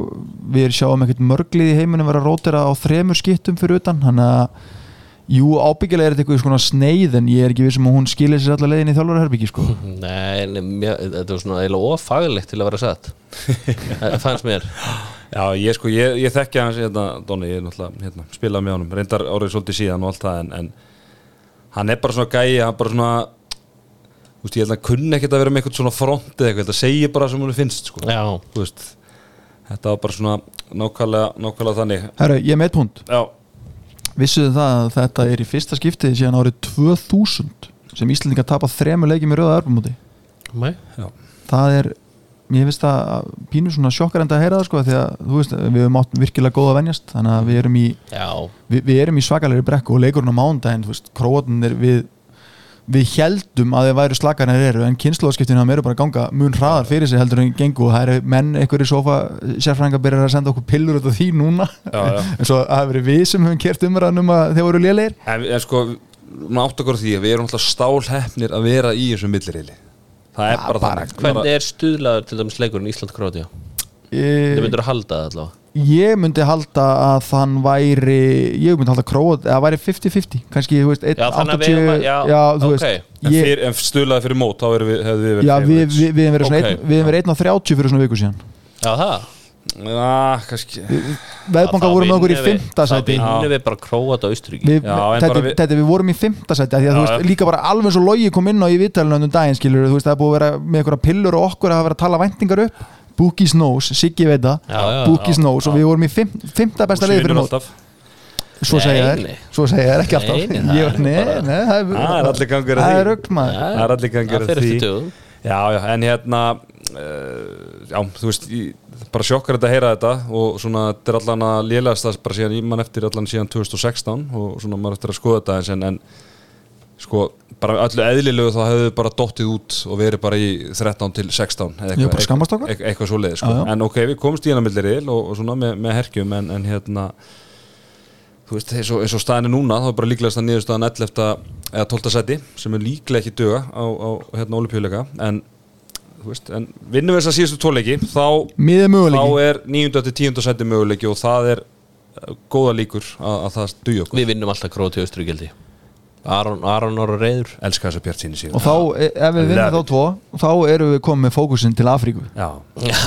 við sjáum ekkert mörglið í heiminum vera að rótera á þremur skiptum fyrir utan, hann að jú, ábyggilega er þetta eitthvað svona sneið en ég er ekki vissum að hún skilir sér allar leiðin í þjálfaraherbyggi sko. Nei, nei mjö, þetta var svona eiginlega ofaglegt til að vera satt Það fannst mér Já, ég sko, ég, ég þekki hans hérna, Donni, ég er náttúrulega hérna, spilað með honum reyndar árið svolítið síðan og allt það en, en hann er bara svona gæi hann bara svona þú veist, ég held að hann kunni ekkert að vera með eitthvað svona front eða eitthvað, þetta segir bara sem hún finnst sko. Já, þú veist þetta var bara svona nákvæmlega, nákvæmlega þannig. Herru, ég er með punkt Já, vissuðu það að þetta er í fyrsta skiptið síðan árið 2000 sem Íslandingar tapa þremur leikjum í rauða arbumóti nei. Það er, ég finnst það pínu svona sjokkar enda að heyra það sko því að þú veist, við höfum átt virkilega góða að venjast þannig að við erum í, Já, við, erum í svakalegri brekku og leikurinn á mándaginn, þú veist, króatunir við við heldum að þeir væru slakarnir eru en kynnslóðskiptinu eru bara að ganga mun hraðar fyrir sig heldur en gengu og það eru menn einhverju sofa sérfræðingar byrjar að senda okkur pillur út af því núna. Já, já. en svo að það hefur verið við sem höfum kert umræðanum að þeir voru lélegir. En, en sko á því að við erum alltaf stálhefnir að vera í þessum millirili það er bara, þannig. Hvernig er stuðlaður til dæmis leikurinn Ísland-Króatía? e, Þið myndur að halda það allavega? Ég myndi halda að þann væri ég myndi halda króat, eða væri 50-50 kannski, þú veist, Já, þannig að við 1-80 erum að- já, þú ok. veist en, ég, en stuðlaði fyrir mót þá erum við, hefðu við verið já, við hefum verið 1-30 fyrir svona viku síðan. Já, það Já, kannski veðbanka Þá voru með okkur í við- 5. Þá sæti vinnum við bara Króat á við, en þetta, bara við- þetta, við vorum í 5. sæti af því að þú Já, veist, já. líka bara alveg svo logi kom inn á í viðtalinu um daginn skilur, þú veist, það er búið að vera með einhverja pillur og okkur að hafa verið að tala væntingar upp Bookies knows, Siggi veit það já, knows og við vorum í 5. besta leiði fyrir alltaf svo segja þær, nei. svo segja þær ekki alltaf það Ég- er nei, bara- nei, það Það allir gangur að það því. er er að Já, já, en hérna uh, Já, þú veist ég, bara sjokkar þetta að heyra þetta og svona, þetta er allan að lélegast það bara síðan, ég man eftir allan síðan 2016 og svona maður eftir að skoða þetta en, en sko, bara öllu eðlilegu þá hefðu bara dottið út og verið bara í 13 til 16 eða eitthvað, eitthvað svo sko. Já, já. en ok, við hana milliril og, og svona með, með herkjum en, en hérna þú veist, eins og, eins og staðinu núna þá er bara líklegast að niðurstaðan 11. eða 12. seti sem er líklega ekki duga á, á hérna olimpíuleika en veist, en vinnum við þess að síðustu tóleiki þá, þá er 9. til 10. seti möguleiki og það er uh, góða líkur að, að það dugi okkur. Við vinnum alltaf held ég Aron, Aron Ára Reyður elska þess að bjart síni síðan. Og þá, e- ef við vinnum þá tvo Þá erum við komið með fókusin til Afríku. Já, Já,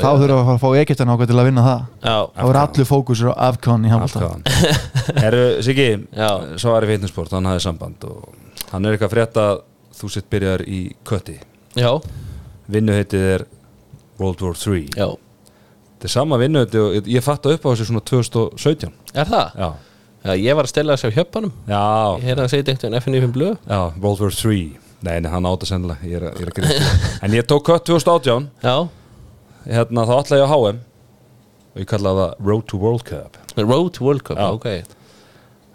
Þá þurfum við að fá Egyptan ákveð til að vinna það. Já, Þá er allir fókusur á Afcon í handbólta Herru, Siggi, Já. svo er í fitnessport hann hafði samband og hann er eitthvað að frétta að þú sitt byrjar í kötti. Já, vinnuheitið er World War 3 já. Þetta er sama vinnuheiti og ég- ég fatta upp á þessu svona 2017 Er það? Já, Já, ég var að stela þessi á hjöppanum já, Ég heyrði að segja þetta einhvern FNF blöð. Já World War 3 Nei, nei, hann átta sennilega, ég er, að- ég er að gera En ég tók kött 2018 Já, hérna, þá ætla ég á HM og ég kalla það Road to World Cup. Road to World Cup, Já. ok.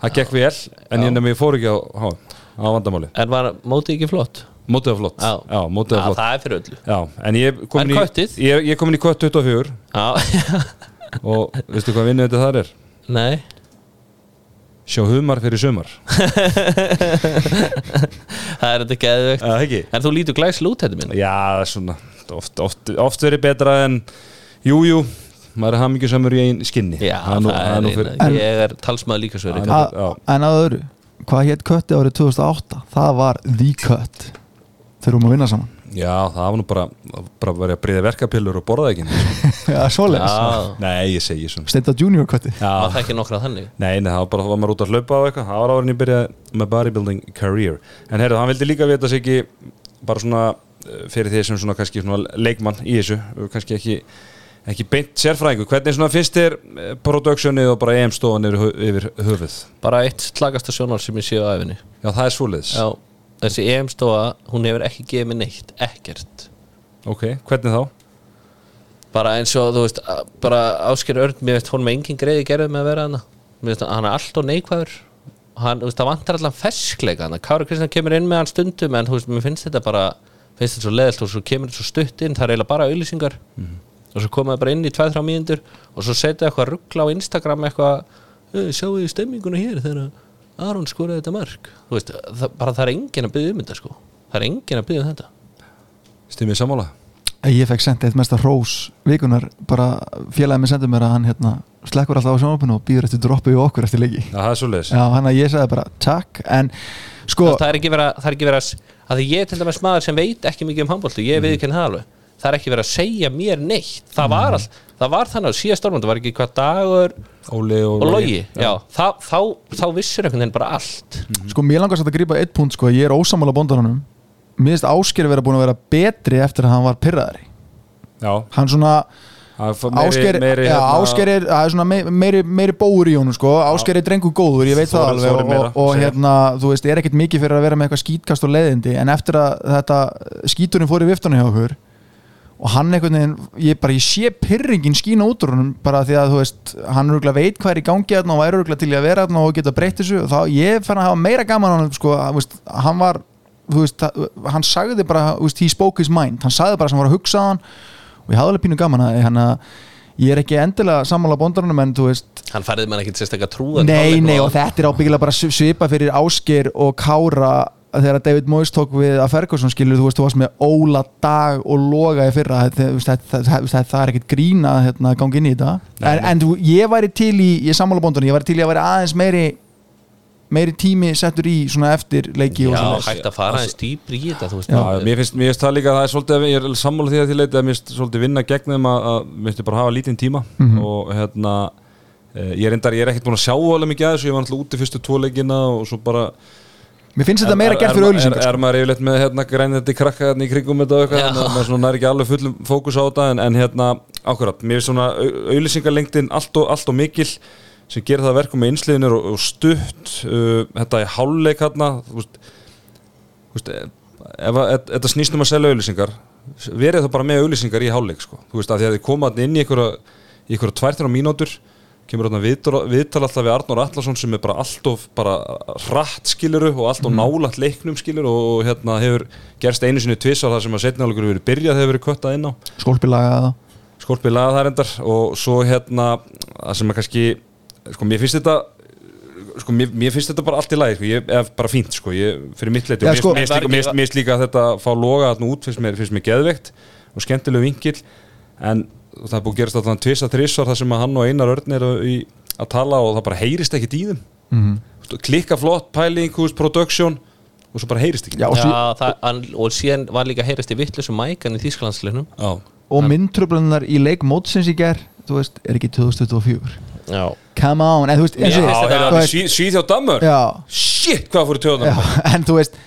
Það gekk vel, en ég nefnir ég fór ekki á HM á vandamáli En var mótið ekki flott? Mótið var flott, Já. já mótið Já, var flott. það er fyrir öllu. Já, en ég komin En í köttið? Ég, ég er komin í kött 24 Já, og veistu hvað vinnuheitið þar er? nei. Sjá humar fyrir sumar. Það er þetta geðveikt. Það ekki? En þú lítur glæsl út þetta minn Já, það er svona oft, oft, oft verið betra en Jújú, jú, maður er hamingjusamur í einn skinni. Já, það er nú, það er nú fyrir eina. Ég er talsmaður líka svo Já. En að öðru Hvað hétt kötti árið 2008? Það var The Cut Þeir eru um að vinna saman. Já, það var nú bara, bara verið að breyða verkapillur og borða ekki Já, svoleiðis. Já, Nei, ég segi svona. Steinda Junior kötti það Já, þekki nokkra þannig. Nei, nei, það var bara, var maður út að hlaupa á eitthvað. Það var árin ég byrjaði með bodybuilding career. En heyrðu, hann vildi líka vita sig ekki bara svona eh, fyrir því sem svona kannski svona leikmann í þessu kannski ekki, ekki beint sérfræðingu hvernig svona finnst þér eh, productionið og bara EM stofan yfir, hö- yfir höfuð? Bara eitt slagasta sjónar sem ég sé á æfinni Já, þessi EM-stofa, hún hefur ekki gefið mér neitt, ekkert. Ok, hvernig þá? bara eins og þú veist bara Ásker Örn, mér veist honum engin greiði gerðið með að vera hana mér veist hann er allt og neikvæður. Hann, þú veist, það vantar allan ferskleika hana Kári Kristján kemur inn með hann stundum en þú veist, mér finnst þetta bara finnst þetta svo leðilt og svo kemur þetta svo stutt inn. Það er eiginlega bara auðlýsingar og svo komaði bara inn í 2-3 mínútur og svo setja eitthvað ruggla á Instagram eitthvað "Eh, sjáu þið stemminguna hér? Þegar Aron skoraði þetta mark. Þú veist, það, bara það er engin að byggja um þetta sko. Það er enginn að byggja um þetta. Stimmið sammála? Ég fekk sendið eitt mesta hrós vikunar bara félagið minn sendið mér að hann hérna, slekkur alltaf á sjónvarpinu og býður eftir droppu í okkur eftir leiki. Já, er hann að ég sagði bara takk. En sko, það er ekki vera, það er ekki vera að því ég er til dæmis maður sem veit ekki mikið um handbóltu ég veit ekki henni það alveg. Það er ekki verið að segja mér neitt. Það var, all, það var þannig að síðast það var ekki hvað dagur Óli og, og logi. Þá, þá, þá vissur einhvern veginn bara allt. Sko mér langast að grípa eitt punkt sko, ég er ósamála bóndanum. Mér finnst Ásker vera búin að vera betri eftir að hann var pyrraðari Já, hann svona er Ásker, hérna- er, það er svona me- meiri, meiri bóur í honum sko, Ásker er drengur góður, ég veit það alveg og, meira, og, og hérna, þú veist, er ekkert mikið fyrir að vera með eitthvað skítkast og leiðindi, en eftir að þetta skíturinn fór í viftuna hjá okkur og hann einhvern veginn, ég bara, ég sé pyrringin skína út úr honum bara því að þú veist, hann örgulega veit hvað er í gangi þarna og væri örgulega til í að vera þarna og geta breytt þessu. Og þá, ég fann að hafa meira gaman á hann sko, að, veist, hann var þú veist, hann sagði bara, þú veist, he spoke his mind. Hann sagði bara sem var að hugsa hann. Og ég hafði alveg pínu gaman að hann að ég er ekki endilega sammála bóndarunum en þú veist, hann færði mann ekkert sérstaklega trúðan nei, nei og þetta er ábyggilega bara svipa fyrir Ásker og Kára þegar David Moyes tók við að Ferguson skilur, þú veist, þú varst með Óla Dag og Loga í fyrra þetta, þetta, þetta, það er ekkert grína að hérna, gangi inn í þetta en, en þú, ég væri til í, ég er sammála bóndarunum ég væri til í að væri aðeins meiri meiri tími settur í svona eftir leiki og já, svona hægt að fara aðeins dýpri í þetta Já. Mér finnst, mér finnst það líka að það er svolítið, ég er sammála því að því leiti að mér finnst svolítið vinna gegn þeim að, að mér finnst bara hafa lítinn tíma Mhm. og hérna eh, ég er endar, ég er ekkert búin að sjá alveg mikið að þessu, ég var náttúrulega úti fyrstu tvo leikina og svo bara mér finnst þetta meira Er- gert er- fyrir er, auðlýsingar er, er maður yfirleitt með hérna grænandi krakka hérna í kringum þetta og eitthvað, þannig að maður svona nær ekki alveg fullum fókus á þetta en, en hérna, ákvarðat, mér finnst svona auðlýsingarlengdin allt og, allt og mikil sem gerir það að verkum með einsliðinir og, og stutt uh, þetta í háluleik hérna þú veist, þú veist ef, þetta snýst um að selja auðlýsingar verið það bara með auðlýsingar í háluleik sko. þú veist, að því að þið koma þarna inn í einhverja í einhverja tværtir á mínútur kemur þarna viðtal, alltaf við Arnór Allarsson sem er bara alltof bara rætt skiluru og alltof mm. nálægt leiknum skilur og, hérna hefur gerst einu sinni tvisar þar sem að setna alveg verið byrjað hefur verið köttað inn á. Skólpilaga skólpið laga það reyndar og svo hérna það sem að kannski sko mér finnst þetta sko mér, mér finnst þetta bara allt í lagi sko, ég, eða bara fínt sko, ég, fyrir mitt leiti og sko- mér finnst líka, líka að þetta fá loga út finnst mér, mér geðveikt og skemmtilegu vingil en það er búið að gerast alltaf tvisa þrísvar þar sem að hann og Einar Örn eru í, að tala og það bara heyrist í þeim. Mhm. Þú veist, klikka flott, pæling, hús, production og svo bara heyrist ekki Já, og, já, það, hann, og síðan var líka heyrast í vittlusum mækan í Þýskalandsleiknum Já. og myndtröflunar í leik mótsins í ger þú veist, er ekki 2024 já, come on, en þú veist, Svíð- Svíþjóð Dammur Shit, hvað fóru tjóðan já, en þú veist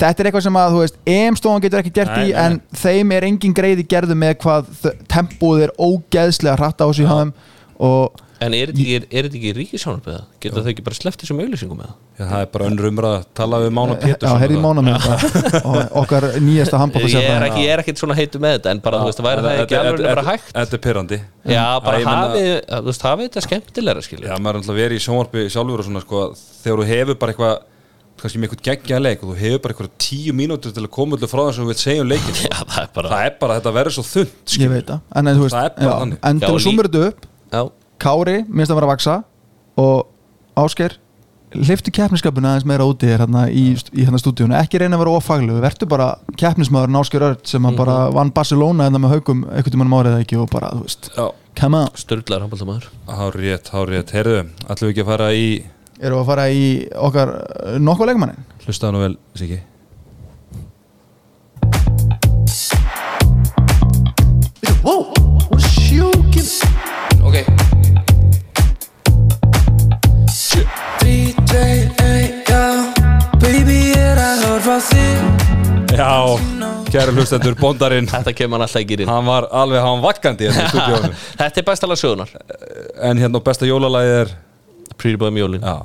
þetta er eitthvað sem að, þú veist, EM-stofan getur ekki gert Nei, í, nei, en þeim er engin greiði gerðu með hvað tempóð er ógeðslega hratt á þessu hafum og en er þetta ekki, er þetta ekki ríkisjónarbeða? Getur þau ekki bara sleppt þessum auðlýsingum með það? Já, það er bara önnur umræða. Að tala við Mána Pétur já, heyrði mána með og okkar nýjasta handbóta Ég er er ekkit svona heitu með þetta en bara, þú veist, væri það ekki alveg bara hægt? Þetta er pyrrandi Já, bara hafið, þú veist, hafið þetta skemmtilegra skilja Já, maður er alltaf verið í sjónvarpi sjálfur og svona sko, þegar þú hefur bara eitthvað kannski með eitthvað geggja leik og þú hefur bara eitthvað tíu mínútur til að koma öllu frá það sem þú vilt segja um leikin Já, það er bara það er bara, þetta verður svo þund ég veit það, en þú veist Það já, en að lí- sumur þetta upp Já, Kári, minnst að vera að vaksa og Ásker hliftu keppniskapuna aðeins meira úti þér hérna í, í hérna stúdíunu, ekki reyna að vera ofaglu verður bara keppnismæður Ásker Örd sem hann bara vann Barcelona hérna með haugum einhvern tímann árið eða ekki og bara, þú veist Já, come on, störðlar erum við að fara í okkar uh, nokkuð leikmannin hlustaðu nú vel, Siki Ok 3, 2, 1, já Baby, ég er að horfa á þig. Já, kæru hlustendur, bondarinn. Þetta kemur hann alltaf ekki inn Hann var alveg, hann var vakkandi hérna Þetta er bestalega sögunar En hérna besta jólalagið er Boy Mjólin Já.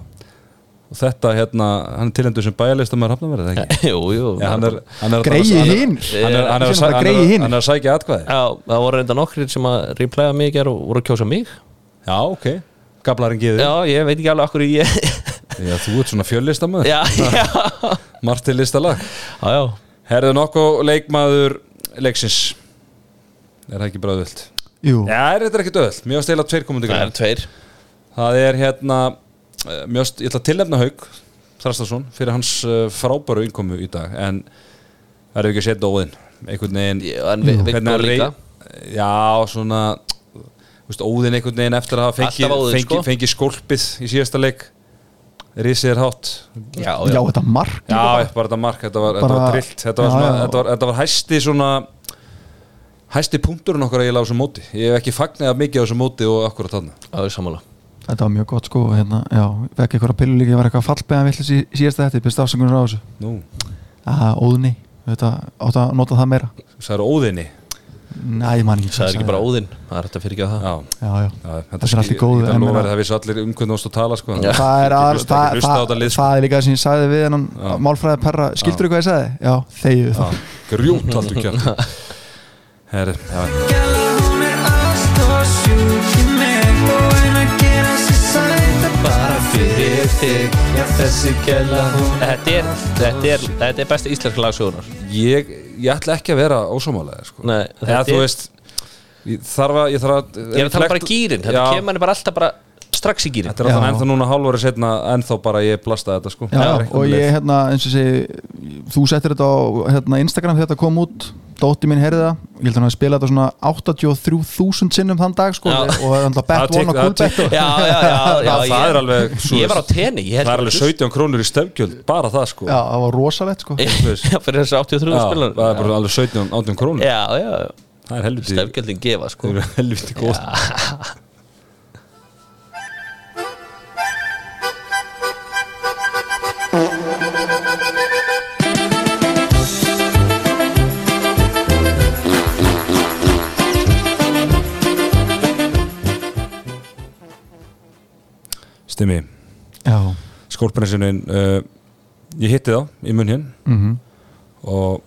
Og þetta hérna, hann er tilendur sem bæjarlistamæður hafnaverið, eða ekki? Jú, jú. Já, hann er, hann er Greiði hinn. Hann er, að sækja atkvæði. Já, það voru reynda nokkrir sem að replæða mig og voru að kjósa mig. Já, ok, gablarinn giði Já, ég veit ekki alveg okkur ég Já, þú ert svona fjöllistamæður Já, já. Marti listalag. Já, já. Herðu nokkuð leikmaður leiksins. Er það ekki bara öðvöld? Jú, Já, er þetta ekki öðvöld? Mér var stila tveir komandi Það grann er tveir Það er hérna eh, mjög, Ég ætla að tilnefna Haug Þrastarsson fyrir hans uh, frábæru innkomu í dag En verður ekki að setja óðinn einhvern veginn Já, hann líka. rey- já, svona þú veist, óðinn einhvern veginn eftir að hafa fengið Alltaf Óðinn, fengi, sko. fengi skólpið í síðasta leik risið er hátt Já, Já, þetta mark já, bara. bara þetta mark, þetta var, þetta Bara- var trillt þetta var, Já, svona, já. þetta var, þetta var hæsti svona hæsti punkturinn okkar eiginlega á þessu móti ég hef ekki fagnað mikið á þessu móti og akkurat þarna Það er sammála Þetta var mjög gott sko hérna, Já, vekk eitthvað pillu líka Ég var eitthvað fallbeðan vill í síðasta þetta Best afsöngunar á þessu? Nú, Það óðni Þetta átt að nota það meira? Það eru óðinni Næ, ég man ekki. Það er ekki bara óðinn Það er ekki að það. Já, Já, já. Já Þetta er allt í góðu, þetta en lofaði meina- það vissu allir um hvernig þú ást að tala sko. Það er, að, það, það, sko. það er líka það sem ég sagði við hennan Já. málfræði perra, skildur þú hvað ég sagði? Já, þegju fyrir þig. Já þessi gæla hún Þetta er, þetta er, þetta er besta íslenska lagsögunar ég, ég ætla ekki að vera ósámálega sko. Nei, eða þetta þú er- veist ég þarf að, ég þarf að Ég er að tala bara gýrin Þetta Já. kemur manni bara alltaf bara strax í gýrin þetta er alltaf ennþá núna hálfari setna ennþá bara ég blastaði þetta sko. Já, og ég hérna, eins og segi þú settir þetta á hérna, Instagram þegar þetta kom út dótti mín heyrði það, ég held að hann hafi spilað þetta svona 83.000 sinnum þann dag sko, og það er alltaf bet one og cool bet Já, já, já, það er alveg svo Ég var á tenni ég held það er alveg 17 krónur í stefgjöld bara það sko. Já, það var rosalegt sko. Fyrir þessu 83 Já, spilar það er bara alveg 17 18 krónur. Já, já, það er helviti stefgjöldin gefa sko. það er helviti góð Stimmi. Já, skólprinsinun uh, ég hitti þá í munn hér mhm. Og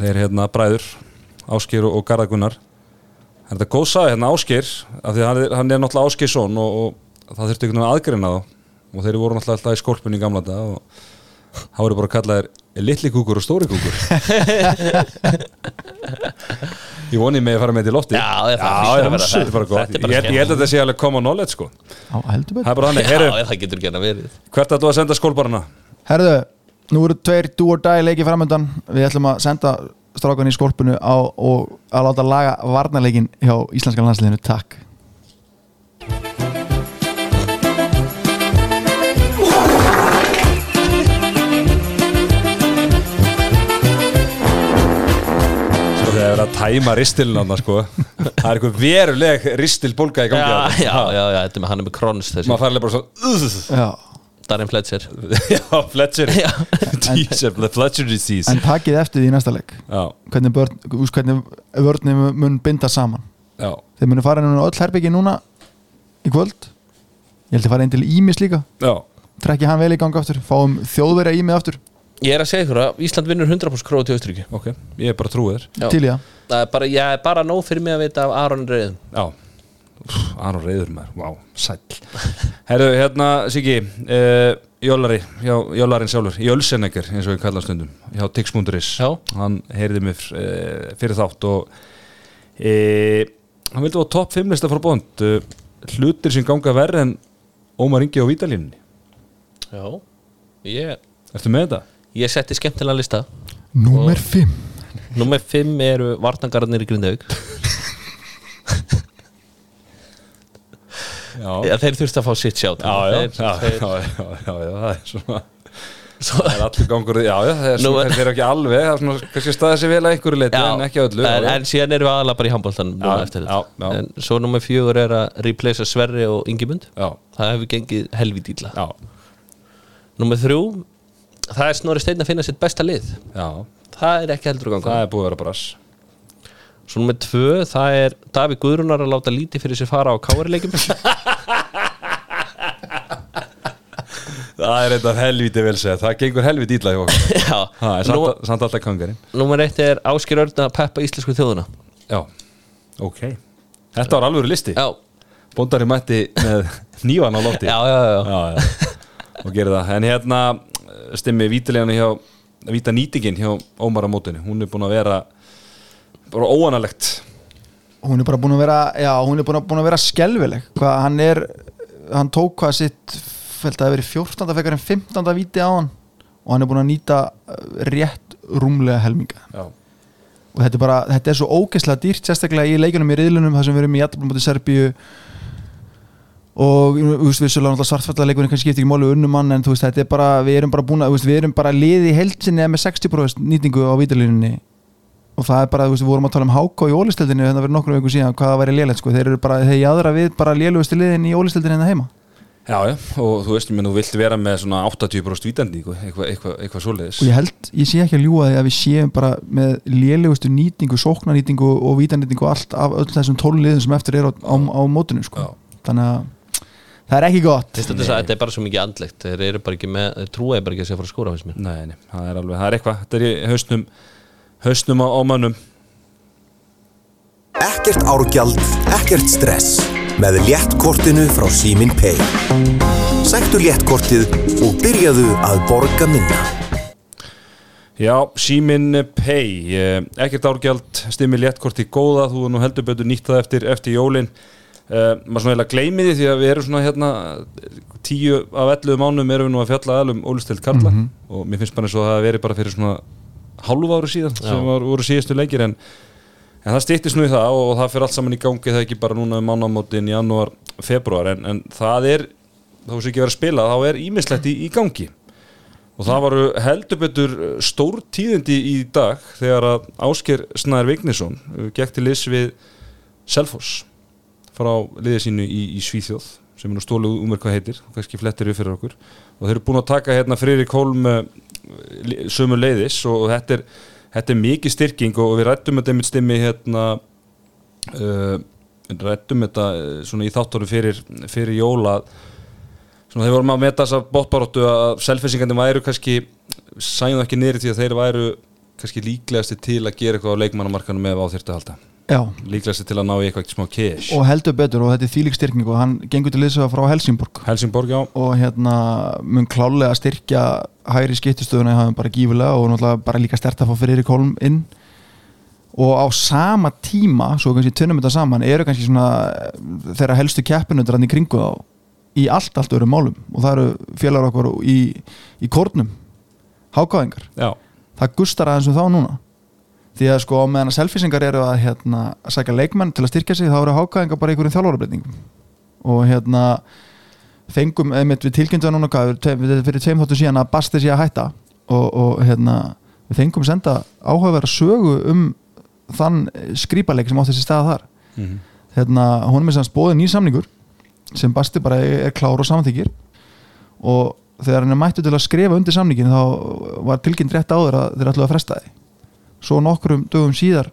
þeir hérna bræður Áskir og, Garðagunnar er þetta góð saga hérna Áskir af því hann er, hann er náttúrulega Áskirsson og, og það þurfti einhvern veginn að aðgreina þá. Og þeir voru náttúrulega alltaf í skólpunni í gamla dag og það voru bara að kalla þeir litli kúkur og stóri kúkur. Ég voni mig að fara með þetta í lofti Já, það já, hlýtur að já, það. er bara gott. Er bara ég, ég held að þetta sé alveg common knowledge sko. Það er bara þannig, Já, herru, það getur gæna verið. Hvert að þú að senda skólbarna Herðu, nú eru tveir do or die leiki framöndan Við ætlum að senda strákan í skolpunu á, og að láta laga varnarleikin hjá Íslenska landsliðinu, takk Er að tæma ristilin sko. Það er eitthvað veruleg ristilbólga í Já, gangi þarna. já, já, já, þetta með hann er með krons þessi. Maður fær alveg bara svo. Já, Darren Fletcher. Já, Fletcher. The Fletcher disease. En takið eftir því í næsta leik. Já, hvernig, börn, úst, hvernig vörnum mun binda saman. Já, Þeir munu fara inn á öll herbyggi núna í kvöld. Ég held að fara inn til Ímis líka. Já. Trekki hann vel í ganga aftur. Fáum þjóðverja Ími aftur Ég er að segja ykkur að Ísland vinnur 100% króti í Austuríki Ok, ég er bara trúið þér Já. Til í það. Er bara, ég er bara nóg fyrir mig að vita af Aron Reyðum Já. Aron reyður maður, vá, sæll. Herru, hérna, Siggi uh, Jólari, já, Jólarinn sjálfur Jölsenegger, eins og ég kalla stundum hjá Tix.is, Já. hann heyrði mig uh, fyrir þátt og uh, hann vildi á topp 5 lista frá bónd. Uh, hlutir sem ganga verri en Ómar Ingi á Vítalínunni Já. Ég, Ertu með þetta? Ég setti skemmtilega lista. Númer 5 Númer 5 eru vartangarnir í Grindavík. Já, Já, Þeir þurftu að fá sitt sjátt. Já, já, þeir, já, já, já, já, já, það er svona Svo, Það er allir gangur, já, já, það er svona, þeir eru ekki alveg, það er svona, kannski staðið sér vel að einhverju leiti, en ekki öllu. en, já, já. en síðan erum við aðalega bara í handbóltan Já, eftir já, þetta. já. En svo númer 4 er að replacea Sverri og Ingimund. Já, Það hefur gengið illa. Já, Númer 3 Það er Snorri Steinn að finna sitt besta lið já, Það er ekki heldur að ganga það er búið að vera brass. Svo nummer tvö, það er Davík Guðrunar að láta lítið fyrir sér fara á káarileikjum Það er eitthvað helviti vel segð, það gengur helviti illa hjá okkur. Já, Það er Nú, samt, samt alltaf kangarinn. Númer eitt er Áskir Örn að peppa íslensku þjóðuna Já, ok. Þetta var alveg listi. Já, Bóndari mætti með nývan á lofti. já, já, já. já, já. Og gerir það. En hérna, stimmi vítileganu hjá, víta nýtingin hjá Ómar á mótinu. Hún er búin að vera bara óanalegt. Hún er bara búin að vera Já, hún er búin að, búin að vera skelvileg Hvað hann er Hann tók hvað sitt Felt að það verið 14. fekar en 15. víti á hann og hann er búin að nýta uh, rétt rúmlega helminga Já. og þetta er bara, þetta er svo ógeðslega dýrt sérstaklega í leikunum í riðlunum þar sem við erum í jættabla mútið Serbíu og þú veist svartfallaleikunni kannski skiptir ekki máli unnum mann en þú veist þetta er bara, við erum bara búin að við erum bara liði í heilsinni með 60% nýtingu á vítalínunni og það er bara, þú veist, við vorum að tala um háká í ólistildinu hérna fyrir nokkrum vikum síðan, hvað það væri lélegt sko, þeir eru bara, þeir jáðra við bara lélugustu liðin í ólistildinu hérna heima. Já, já, og þú veist, menn, þú vilt vera með svona 80% vítendingu, eitthvað eitthva, eitthva svoleiðis. Og ég held, ég sé ekki að ljúa því að við séum bara með lélegustu nýtingu sóknarnýtingu og vítanýtingu og allt af öll þessum tóluliðum sem eftir er á, á, á mótinu sko. þannig að það er ekki gott. Þetta, þetta er bara svo mikið andlegt. Þeir eru bara ekki með, þeir trúa bara ekki að fara að skóra Nei, nei, það er alveg, það er eitthvað Þetta er í hausnum, hausnum á, á mönnum. Ekkert árgjald, ekkert stress. Með léttkortinu frá Símin Pay. Sæktu léttkortið og byrjaðu að borga minna. Já, símin pay eh, Ekkert árgjald, stimmi léttkorti góða Þú er nú heldur betur nýtt það eftir, eftir jólin uh, Maður svona eiginlega gleymi því Því að við erum svona hérna Tíu af 11 mánum erum við nú að fjalla alum Ólistild Karla Mhm. Og mér finnst bara eins og það hafi verið bara fyrir svona Hálfu ári síðan Já. sem var, voru síðustu leikir En, en það stýttist nú í það og, og það fyrir allt saman í gangi Það er ekki bara núna um mánamótin í janúar, februar en, en það er, þá sem ekki verið að spila Þá er ímislegt í, í gangi Og það varu heldur betur stór tíðindi í dag þegar að Ásker Snær Vignisson uh, gekk til Selfoss frá liðið sínu í, í Svíþjóð sem er nú stólu um hvað heitir og kannski flettir við fyrir okkur. Og þeir eru búin að taka hérna Friðrik Holm uh, li- sömu leiðis og þetta er, þetta er mikið styrking og við rættum þetta einmitt stimmi hérna uh, rættum þetta uh, svona í þáttóru fyrir, fyrir jóla svona þegar vorum að meta þessa bóttbaróttu að selfisingandi væru kannski sæðum ekki niður því að þeir væru kannski líklegasti til að gera eitthvað á leikmannamarkanum með áþyrtu að halda Já. líklegasti til að ná í eitthvað smá cash. Og heldur betur og þetta er þýlik styrking og hann gengur til liðsöða frá Helsingborg. Helsingborg, já. Og hérna mun klálega styrkja hægri skiptistöðuna í hafum bara gífulega og náttúrulega bara líka stert að fá fyrir Holm inn. Og á sama tíma svo kannski tunnum þetta saman eru kannski svona þeirra helstu keppinundar hann í kringu þá í allt allt öðrum málum. Og það eru félagar okkur í, í kórnum. Hákáðingar það gustar aðeins um þá núna því að sko meðan að selfisingar eru að hérna, að sækja leikmenn til að styrkja sig þá eru hákáðingar bara einhverjum þjálfárabreitingum og hérna fengum einmitt við tilkynntum núna hvað, við- fyrir tveim þáttu síðan að Basti sé að hætta. Og, og hérna við fengum senda áhugaverða sögu um þann skrýpaleik sem átti þessi staða þar. Mhm. hérna, hún er með sem bóðið nýr samningur sem Basti bara er, klár og samþykir og þegar hann er mættu til að skrifa undir samningin þá var tilkynnt rétt áður að þeir ætluðu að fresta því svo nokkrum dögum síðar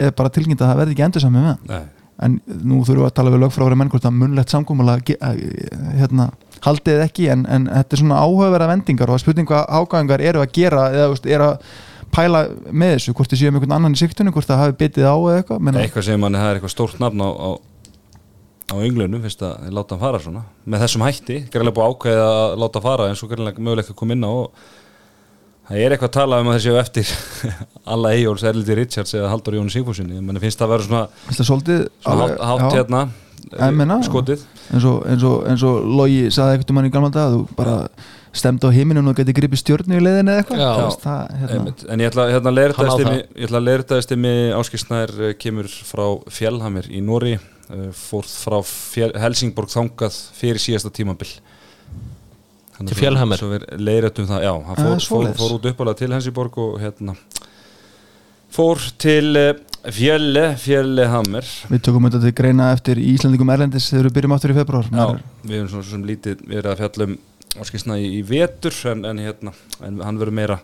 er bara tilkynnt að það verði ekki endur saman með hann Nei. en nú þurfum við að tala við lögfrári menn hvort að munlegt samkómulega hérna, haldið ekki en, en þetta er svona áhugaverða vendingar og að ágæðingar eru að gera eða veist, eru að pæla með þessu hvort þið séum einhvern annan í siktunum hvort það hafi bitið á eða eitthvað menn, eitthvað sem það er eitthvað stórt nafn á, á, á ynglunum fyrst að láta hann fara svona með þessum hætti, greiðlega búið ákveðið að láta fara eins og greiðlega mögulegt að koma inn á og það er eitthvað að tala um að þeir séu eftir alla Eyjóls, Erliti Richards eða Haldur Jóni Sigfúsinni, manni finnst það að vera svona það svona hátt, hérna Ég meina, skotið eins og, eins og, eins og Logi saði eitthvað mann í gamla dag að þú bara stemdi á heiminum og geti gripið stjórnu í leiðinu eða eitthvað Já. Þú veist, það, hérna. En ég ætla, hérna, Hann það. ég ætla að leirtaðist imi Áskilsnær kemur frá Fjellhamir í Nóri uh, fór frá fjell, Helsingborg þangað fyrir síðasta tímabil Þannig Til svo- Fjellhammer? Svo við leiratum það, já, hann Ah, fór, fór, fór út uppalega til Helsingborg og hérna fór til uh, Fjelle, Fjellehammer við tökum þetta til greina eftir Íslandingum Erlendis þegar við byrjum áttur í februar Já, við erum svona sem lítið verið að fjalla um Áskilsnæ í, í vetur en, en hérna, en hann verður meira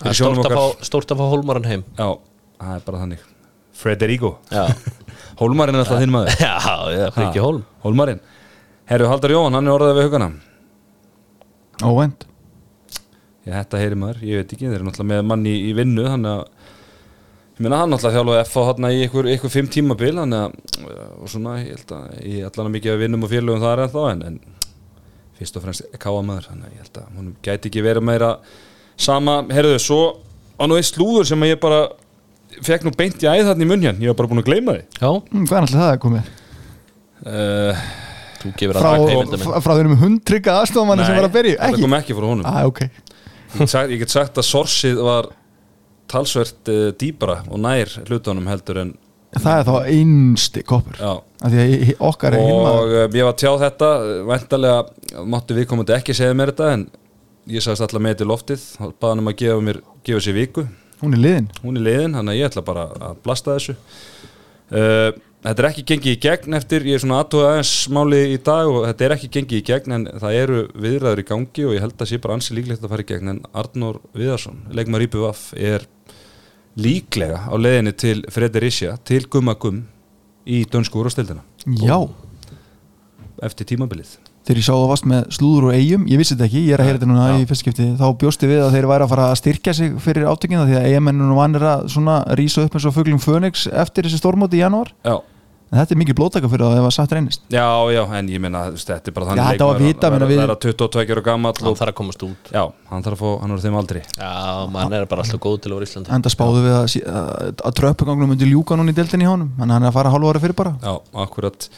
Það er stórt að fá- stórt að fá Hólmaran heim. Já, það er bara þannig. Frederico. Já. Hólmarinn er alltaf þinn maður. Já, já, Frikki Ha, Hólm. Hólmarinn. Herru Haldar Jóhann, hann er orðað við hugana Óvænt. Já, þetta heyri maður, ég veit ekki Þeir eru náttúrulega með manni í, í vinnu Þannig að Ég meina hann náttúrulega þjálfaði F á hann í ykkur, ykkur fimm tímabil Þannig að uh, Og svona, ég held að Ég allan að mikið vinnum og félögum þar en þá En, en fyrst og fremst káa maður Þannig að ég held að hún gæti ekki verið meira Sama, herruðu, svo Á nú eitt slúður sem að ég bara Fekk nú beint í æð þarna í munnjan Ég var bara búin að gleyma því. Já. Mm, Hvað er alltaf það að komið? uh, Þú gefur Frá, frá, frá þeirrum hundtrygga aðstofamanni sem var að byrja þetta kom ekki frá honum. Ah, okay. Ég sagt, ég get sagt að sorsið var talsvert uh, dýbra og nær hlutunum heldur en það er þá einsti að hi- okkar er og hinmaður uh, ég var að tjá þetta væntalega máttu viðkomandi ekki segja mér þetta en ég sagðist alltaf með til loftið. Hann um að gefa mér gefa sér viku. Hún er liðin. Hún er liðin, þannig að ég ætla bara að blasta þessu. Uh, þetta er ekki gengið í gegn eftir, ég er svona aðtóða aðeins máli í dag og þetta er ekki gengið í gegn en það eru viðræður í gangi og ég held að sé bara ansi líklegt að fara í gegn en Arnór Viðarsson, leikmar Íbjöf er líklega á leiðinni til Fredericia, til Gumma Gum í dönsku úrstildina já, eftir tímabilið. Þegar ég sá það vast með slúður og eigum ég vissi þetta ekki, ég er að heyra þetta núna í fyrst skipti þá bjósti við að þeir væri að fara að styrkja sig fyrir átökina því að eigamennu vanir að svona rísa upp eins og fuglum Fönix eftir þessi stórmóti í janúar. Já. En þetta er mikið blótaka fyrir það ef að satt reynist. Já, já, en ég meina, þú veist, þetta er bara Já, þannig þetta var að vita, hann meina, við- verða 22 ára gamall hann þarf að komast út. Já, hann þarf að fá, hann er þeim aldrei já, mann er bara alltaf góð til að vera Íslandi. Enda spáðu við að, að, að tröppuganglum myndi ljúka núna í deltinni í honum að hann er að fara hálfa ára fyrir bara. Já, akkurat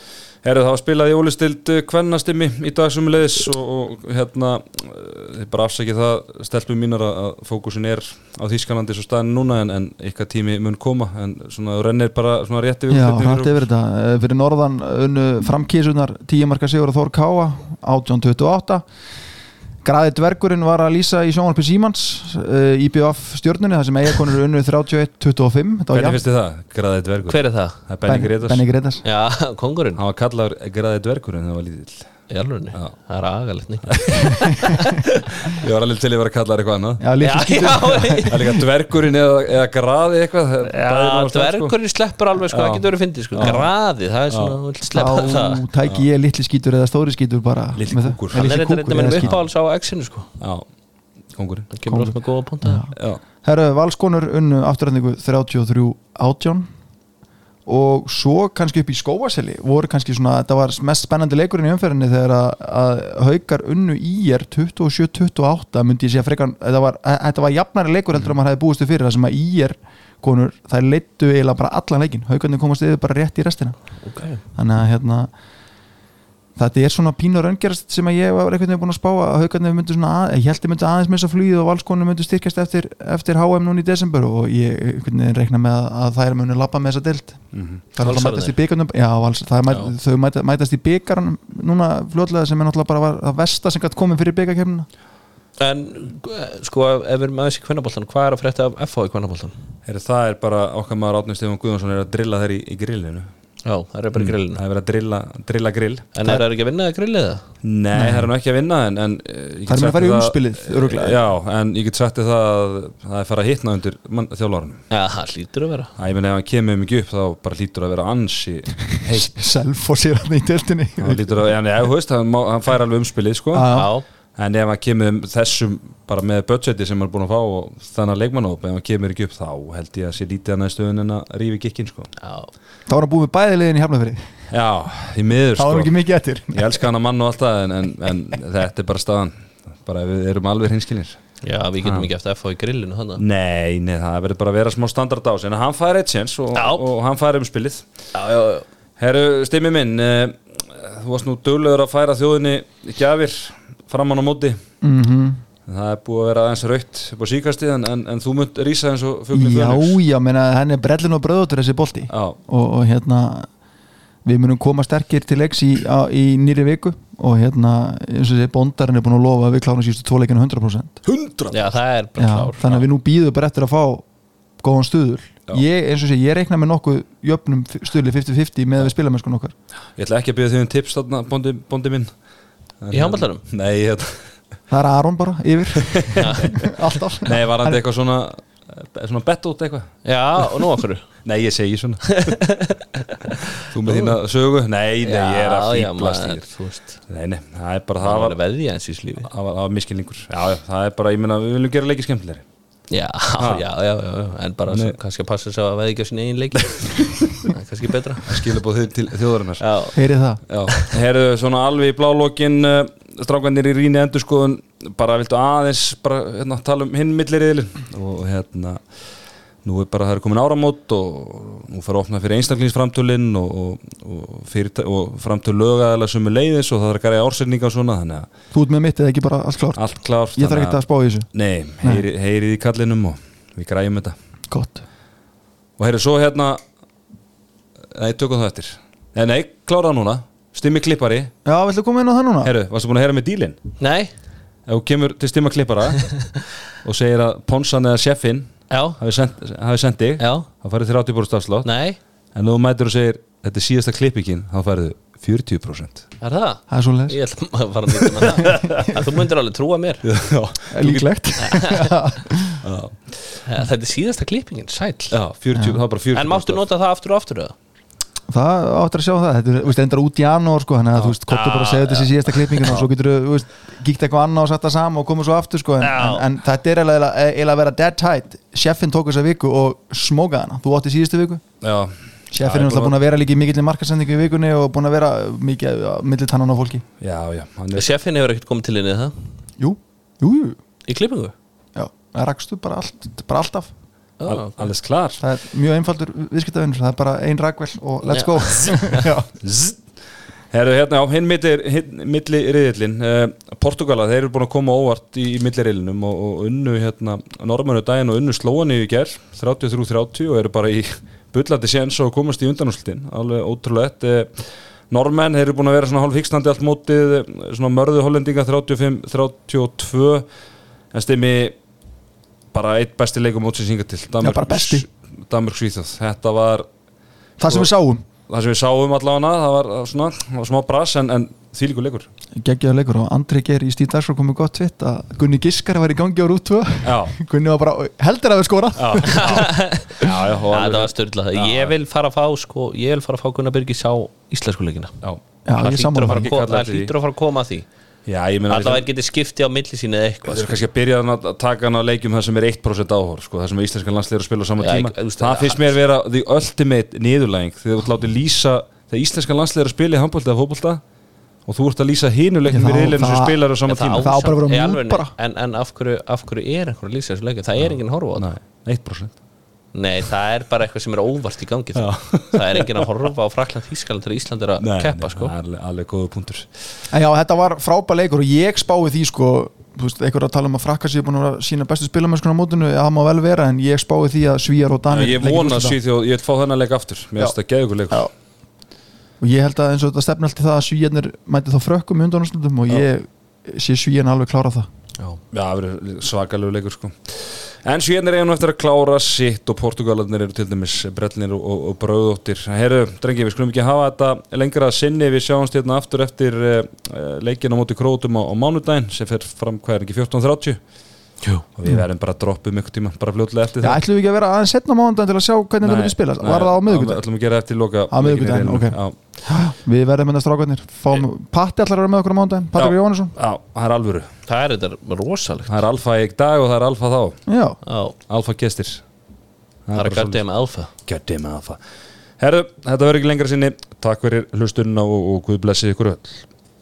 Herðu það var spilað í ólistild kvennastimmi í dag sumulegis og, og hérna eh, þið bara afsækið það. Stelpum mínar að, fókusin er á Þýskalandi svo staðin núna en, en ykkar tími mun koma. En svona rennir bara svona rétt yfir Já, hrætt yfir þetta. Eh, Fyrir norðan unnu framkísunar 10 marka sigur Þór Káa 1828 Graði dvergurinn var að lýsa í sjónvarpi Símans uh, í BF stjórnunni þar sem eigakonur unnu 31-25 Þetta var Hvernig jafn- finnst þið það? Graðið dvergur? Hver er það? Það er Benny Ben- Gretas Benny Gretas já, kongurinn Hann var kallaður graðið dvergur en það var lítill í alvörunni, Já. það er agalegt nýtt Ég var alveg til að vera kallaður eitthvað annað. Já, litli skítur Það er líka dvergurinn eða, eða graði eitthvað. Það er Já, sko. dvergurinn sleppur alveg sko, Já. það getur verið fyndið sko, Já. graði, það er svona, þú vilt sleppa Þá það. tæki ég litli skítur eða stóri skítur bara Litli með það. kúkur. Hann er þetta með uppáhalds á X-inu sko. Já, kongurinn Hann kemur alltaf með góða punta. Já, Herru, valskonur unnu afturræðningu 33 átján og svo kannski upp í skóaseli voru kannski svona, þetta var mest spennandi leikurinn í umferðinni þegar að, að haukar unnu í er 27-28 myndi ég segja frekan, þetta var, þetta var jafnari leikur heldur að maður hefði búist við fyrir það sem að í er konur, þær leittu eiginlega bara allan leikin, haukarnir komast yfir bara rétt í restina okay. þannig að hérna þetta er svona pínur öngerast sem að ég var einhvern veginn búin að spá að haugarnir myndu svona að, ég held ég myndi aðeins að flýð og valskonur myndu styrkjast eftir, eftir HM núna í desember og ég einhvern veginn reikna með að, að þær munu lappa með þessa deild Mhm. það er Valsararnir? mætast í byggarnum já, vals, það er mæt, þau mæta, mætast í byggarnum núna fljótlega sem er náttúrulega bara var, það versta sem gætt komið fyrir byggarkefnina En sko, ef við erum aðeins í kvennaboltan Hvað er að frétta af FH í kvennaboltan? Það er bara okkar maður Átni Stefán Guðjónsson er að drilla þær í, í grillinu Já, það er bara í grillinu Það er verið að drilla, drilla grill. En er það ekki að vinna að grillið það? Nei, það er nú ekki að vinna en, en eh, ég Það er með að fara í umspilið, örugglega. Já, en ég get sagt þér það að það er fara að hitna undir þjálfárunum Já, það hlýtur að vera. Það ég meni ef hann kemur mikið upp þá bara hlýtur að vera ansi heitt. Selfoss er hann í deildinni. Það hlýtur að, já, nei, þú veist, hann, má, hann fær alveg umspilið sko. Já. En ef hann kemur um þessum bara með budgeti sem hann er búin að fá og þannig að leikmannóp, ef hann kemur ekki upp þá held ég að sé lítið annað stöðun en að rífi gikkin sko. já. Þá var hann búið með bæði liðin í Hafnafyrir Já, í miður þá var sko. ekki mikið eftir. Ég elska hann að mann og allt það en, en, en þetta er bara staðan. Bara við erum alveg hinskilir Já, við getum ekki eftir FH í grillinu þannig Nei, nei, það verður bara að vera smá standard ás en hann fær eitt séns og, og hann fær já, já Herru, Stimmi minn uh, þú varst nú duglegur að færa þjóðinni gjafir framan á móti. Mm það er búið að vera aðeins raukt upp á síkastið en, en, en þú munt rísa eins og fuglið já, já, menna henni er brellin og bröðutur þessi bolti. Já, og, og hérna við munum koma sterkir til leiks í, í nýri viku og hérna eins og þessi bondarinn er búin að lofa að við klárum sístu tvoleikinu 100% 100 Já, það er bara Já, klár. þannig að við nú býðum bara eftir að fá góðan stuður ég, eins og sé, ég reikna með nokkuð jöfnum stuðli 50-50 með að við spila með sko nokkar. Ég ætla ekki að byrja því um tips þarna, bondi, bondi minn Í handboltanum? Nei, ég, það er Aron bara yfir. Alltaf. Nei, var hann eitthvað svona svona bett út eitthvað? Já, og nú okkur Nei, ég segi svona. Þú með þína sögu? Nei, nei, ég er að fýblast þér Nei, nei, það er bara Það var var, veðja eins í slífi það var, miskilningur Já, já, það er bara, ég meina, við viljum gera leiki skemmtilegri Já, já, já, já, en bara svo, kannski að passa sig að veðja ekki á sín eigin leiki. Það er kannski betra. Skilabóð þau til þjóðarinnar. Já, heyrið það. Já, herðu, svona alveg í blálókin uh, strákanir í rýni endurskoðun bara viltu aðeins bara hérna, tala um hinn milliriðilin og hérna nú er bara það er komin áramót og nú fara að opna fyrir einstaklingsframtölinn og, og, og, fyrir, og framtöl lögaðala sem er leiðis og það er að græja ársendinga og svona þannig að Þú ert með mitt eða ekki bara allt klárt? Allt klárt Ég þarf ekki að spá í þessu. Nei, heyri, heyrið í kallinum og við græjum þetta. Gott. Og heyrið svo hérna Nei, tökum það eftir. Nei, nei, klára það núna. Stimmi klippari. Já, viltu koma inn á það núna? Herru, varstu búin að heyra með dílinn? Nei. Ef þú kemur til stimma klippara og segir að Ponsan eða Sjeffin. Hafi sendt, þig. Já. þá færið 30% afslátt Nei. En þú mætir og segir þetta er síðasta klippingin þá færið 40% Er það? Það er svoleiðis. Ég ætla að fara að nýta með það Þú myndir alveg trúa mér. Já. Líklegt. Ja, Þetta er síðasta klippingin, sæll. Já, 40, það er bara 40 En máttu nota það aftur og aftur eða? Það áttur að sjá það, þetta er, þú veist, endar út í janúar sko, þannig að þú veist, kottu bara að segja þessi síðasta klippingin og svo getur þú, veist, gíkt eitthvað annað og satt það saman og komið svo aftur sko, en, en, en þetta er eiginlega að vera dead tight. Sjeffin tók þessa viku og smókaði hana, þú átti síðustu viku? Já. Sjeffin er náttúrulega búin að vera líka í mikill markasendingu í vikunni og búin að vera mikið á milli tannan á fólki. Já, já hann Sjeffin hefur ekkert komið til inni það? Jú, jú, jú. Í klippingu? Já, það rakstu bara, allt, bara alltaf Al, Alles klar. Það er mjög einfaldur viðskiptavinnur, það er bara ein rakvel og let's Já. go. Já. Herru, hérna á hinn milli, riðillin uh, Portugala, þeir eru búin að koma óvart í, í milli riðlinum og, og unnu hérna Normannu daginn og unnu slóani í ger 33-30 og eru bara í bullandi séns og komast í undanúslutin alveg ótrúlegt uh, Normenn, þeir eru búin að vera svona hálf hikstandi allt mótið, eh, svona mörðu hollendinga 35-32 en stimmi bara eitt besti leikum mótsins hinga til. Já, bara besti. Danmörk Svíþjóð, þetta var Það sem við sáum. það sem við sáum allavega það var svona, það var smá brass en, en þýlíkur leikur. Geggjaður leikur og Andri Geir í Stíð Dagsfrá komið gott tvitt að Gunni Giskar var í gangi á rút 2 Já. Gunni var bara heldur að við skora já, já, já, Já, það var störla Ég vil fara að fá sko, ég vil fara að fá Gunnar Birgis á íslensku leikina. Já, Já, Það því. því. hlýtur að fara að koma að því já, ég meina Alltaf er getið skipti á milli sín eða eitthvað Það er kannski að byrja að taka hann á leikjum það sem er 1% áhor, sko, það sem íslenskan landsleir að spila á sama Já, tíma, það það- finnst mér vera the ultimate niðurlæging, þegar þú ert látið lýsa þegar íslenskan landsleir að spila í handbólta eða fótbolta og þú ert að lýsa hinuleikin Já, við reilinu sem það- spilar á sama En það tíma. Á bara að vera alvörunni, bara. En, en af, hverju, er einhver að lýsa þessu leikja? Það er enginn að horfa á það Nei, 1% Nei, það er bara eitthvað sem er óvart í gangi þá. Það er enginn að horfa á Frakland Þískaland þegar Ísland er að Nei, keppa nei, sko. það er alveg, góða punktur En já, þetta var frábær leikur og ég spái því sko þú veist, einhver að tala um að frakka sér búin að sína bestu spilamennskuna á mótinu, já, það má vel vera en ég spái því að Svíjar og Danir Ég vona úrslita. Svíþjóð, ég vil fá þennan leik aftur mér finnst það geðugur leikur Já. og ég held að eins og þetta stefna alltaf það að Svíjarnir mæti þá frökkum í undanúrslutum og ég sé Svíjarnir alveg klára það Já, það verður svakalegu leikur sko En Svíðnir er nú eftir að klára sitt og Portugalarnir eru til dæmis brellinir og, og, og brauðóttir. Herru, drengi, við skulum ekki hafa þetta lengra að sinni. Við sjáumst hérna aftur eftir uh, leikin á móti krótum á, á mánudaginn sem fer fram er ekki 14.30. Jú. Og við verðum bara að droppa um ykkur tíma, bara fljótlega eftir Já, ætlum við ekki að vera aðeins setna mánudaginn til að sjá hvernig þetta verður spilast Var það á Við miðvikudaginn? ætlum að gera eftir loka Á í ok. Við verðum með strákarnir Fáum, Patti allar að vera með okkur á mánudaginn Patrik Já. Jóhannesson já, það er alvöru. Það er þetta rosalegt Það er alfa í dag og það er alfa þá. Já, Já, Alfa gestir. það er að gæti með alfa Gjördið með alfa. Herru, þetta verður ekki lengra sinni. Takk fyrir hlustunna og, og Guð blessi ykkur öll.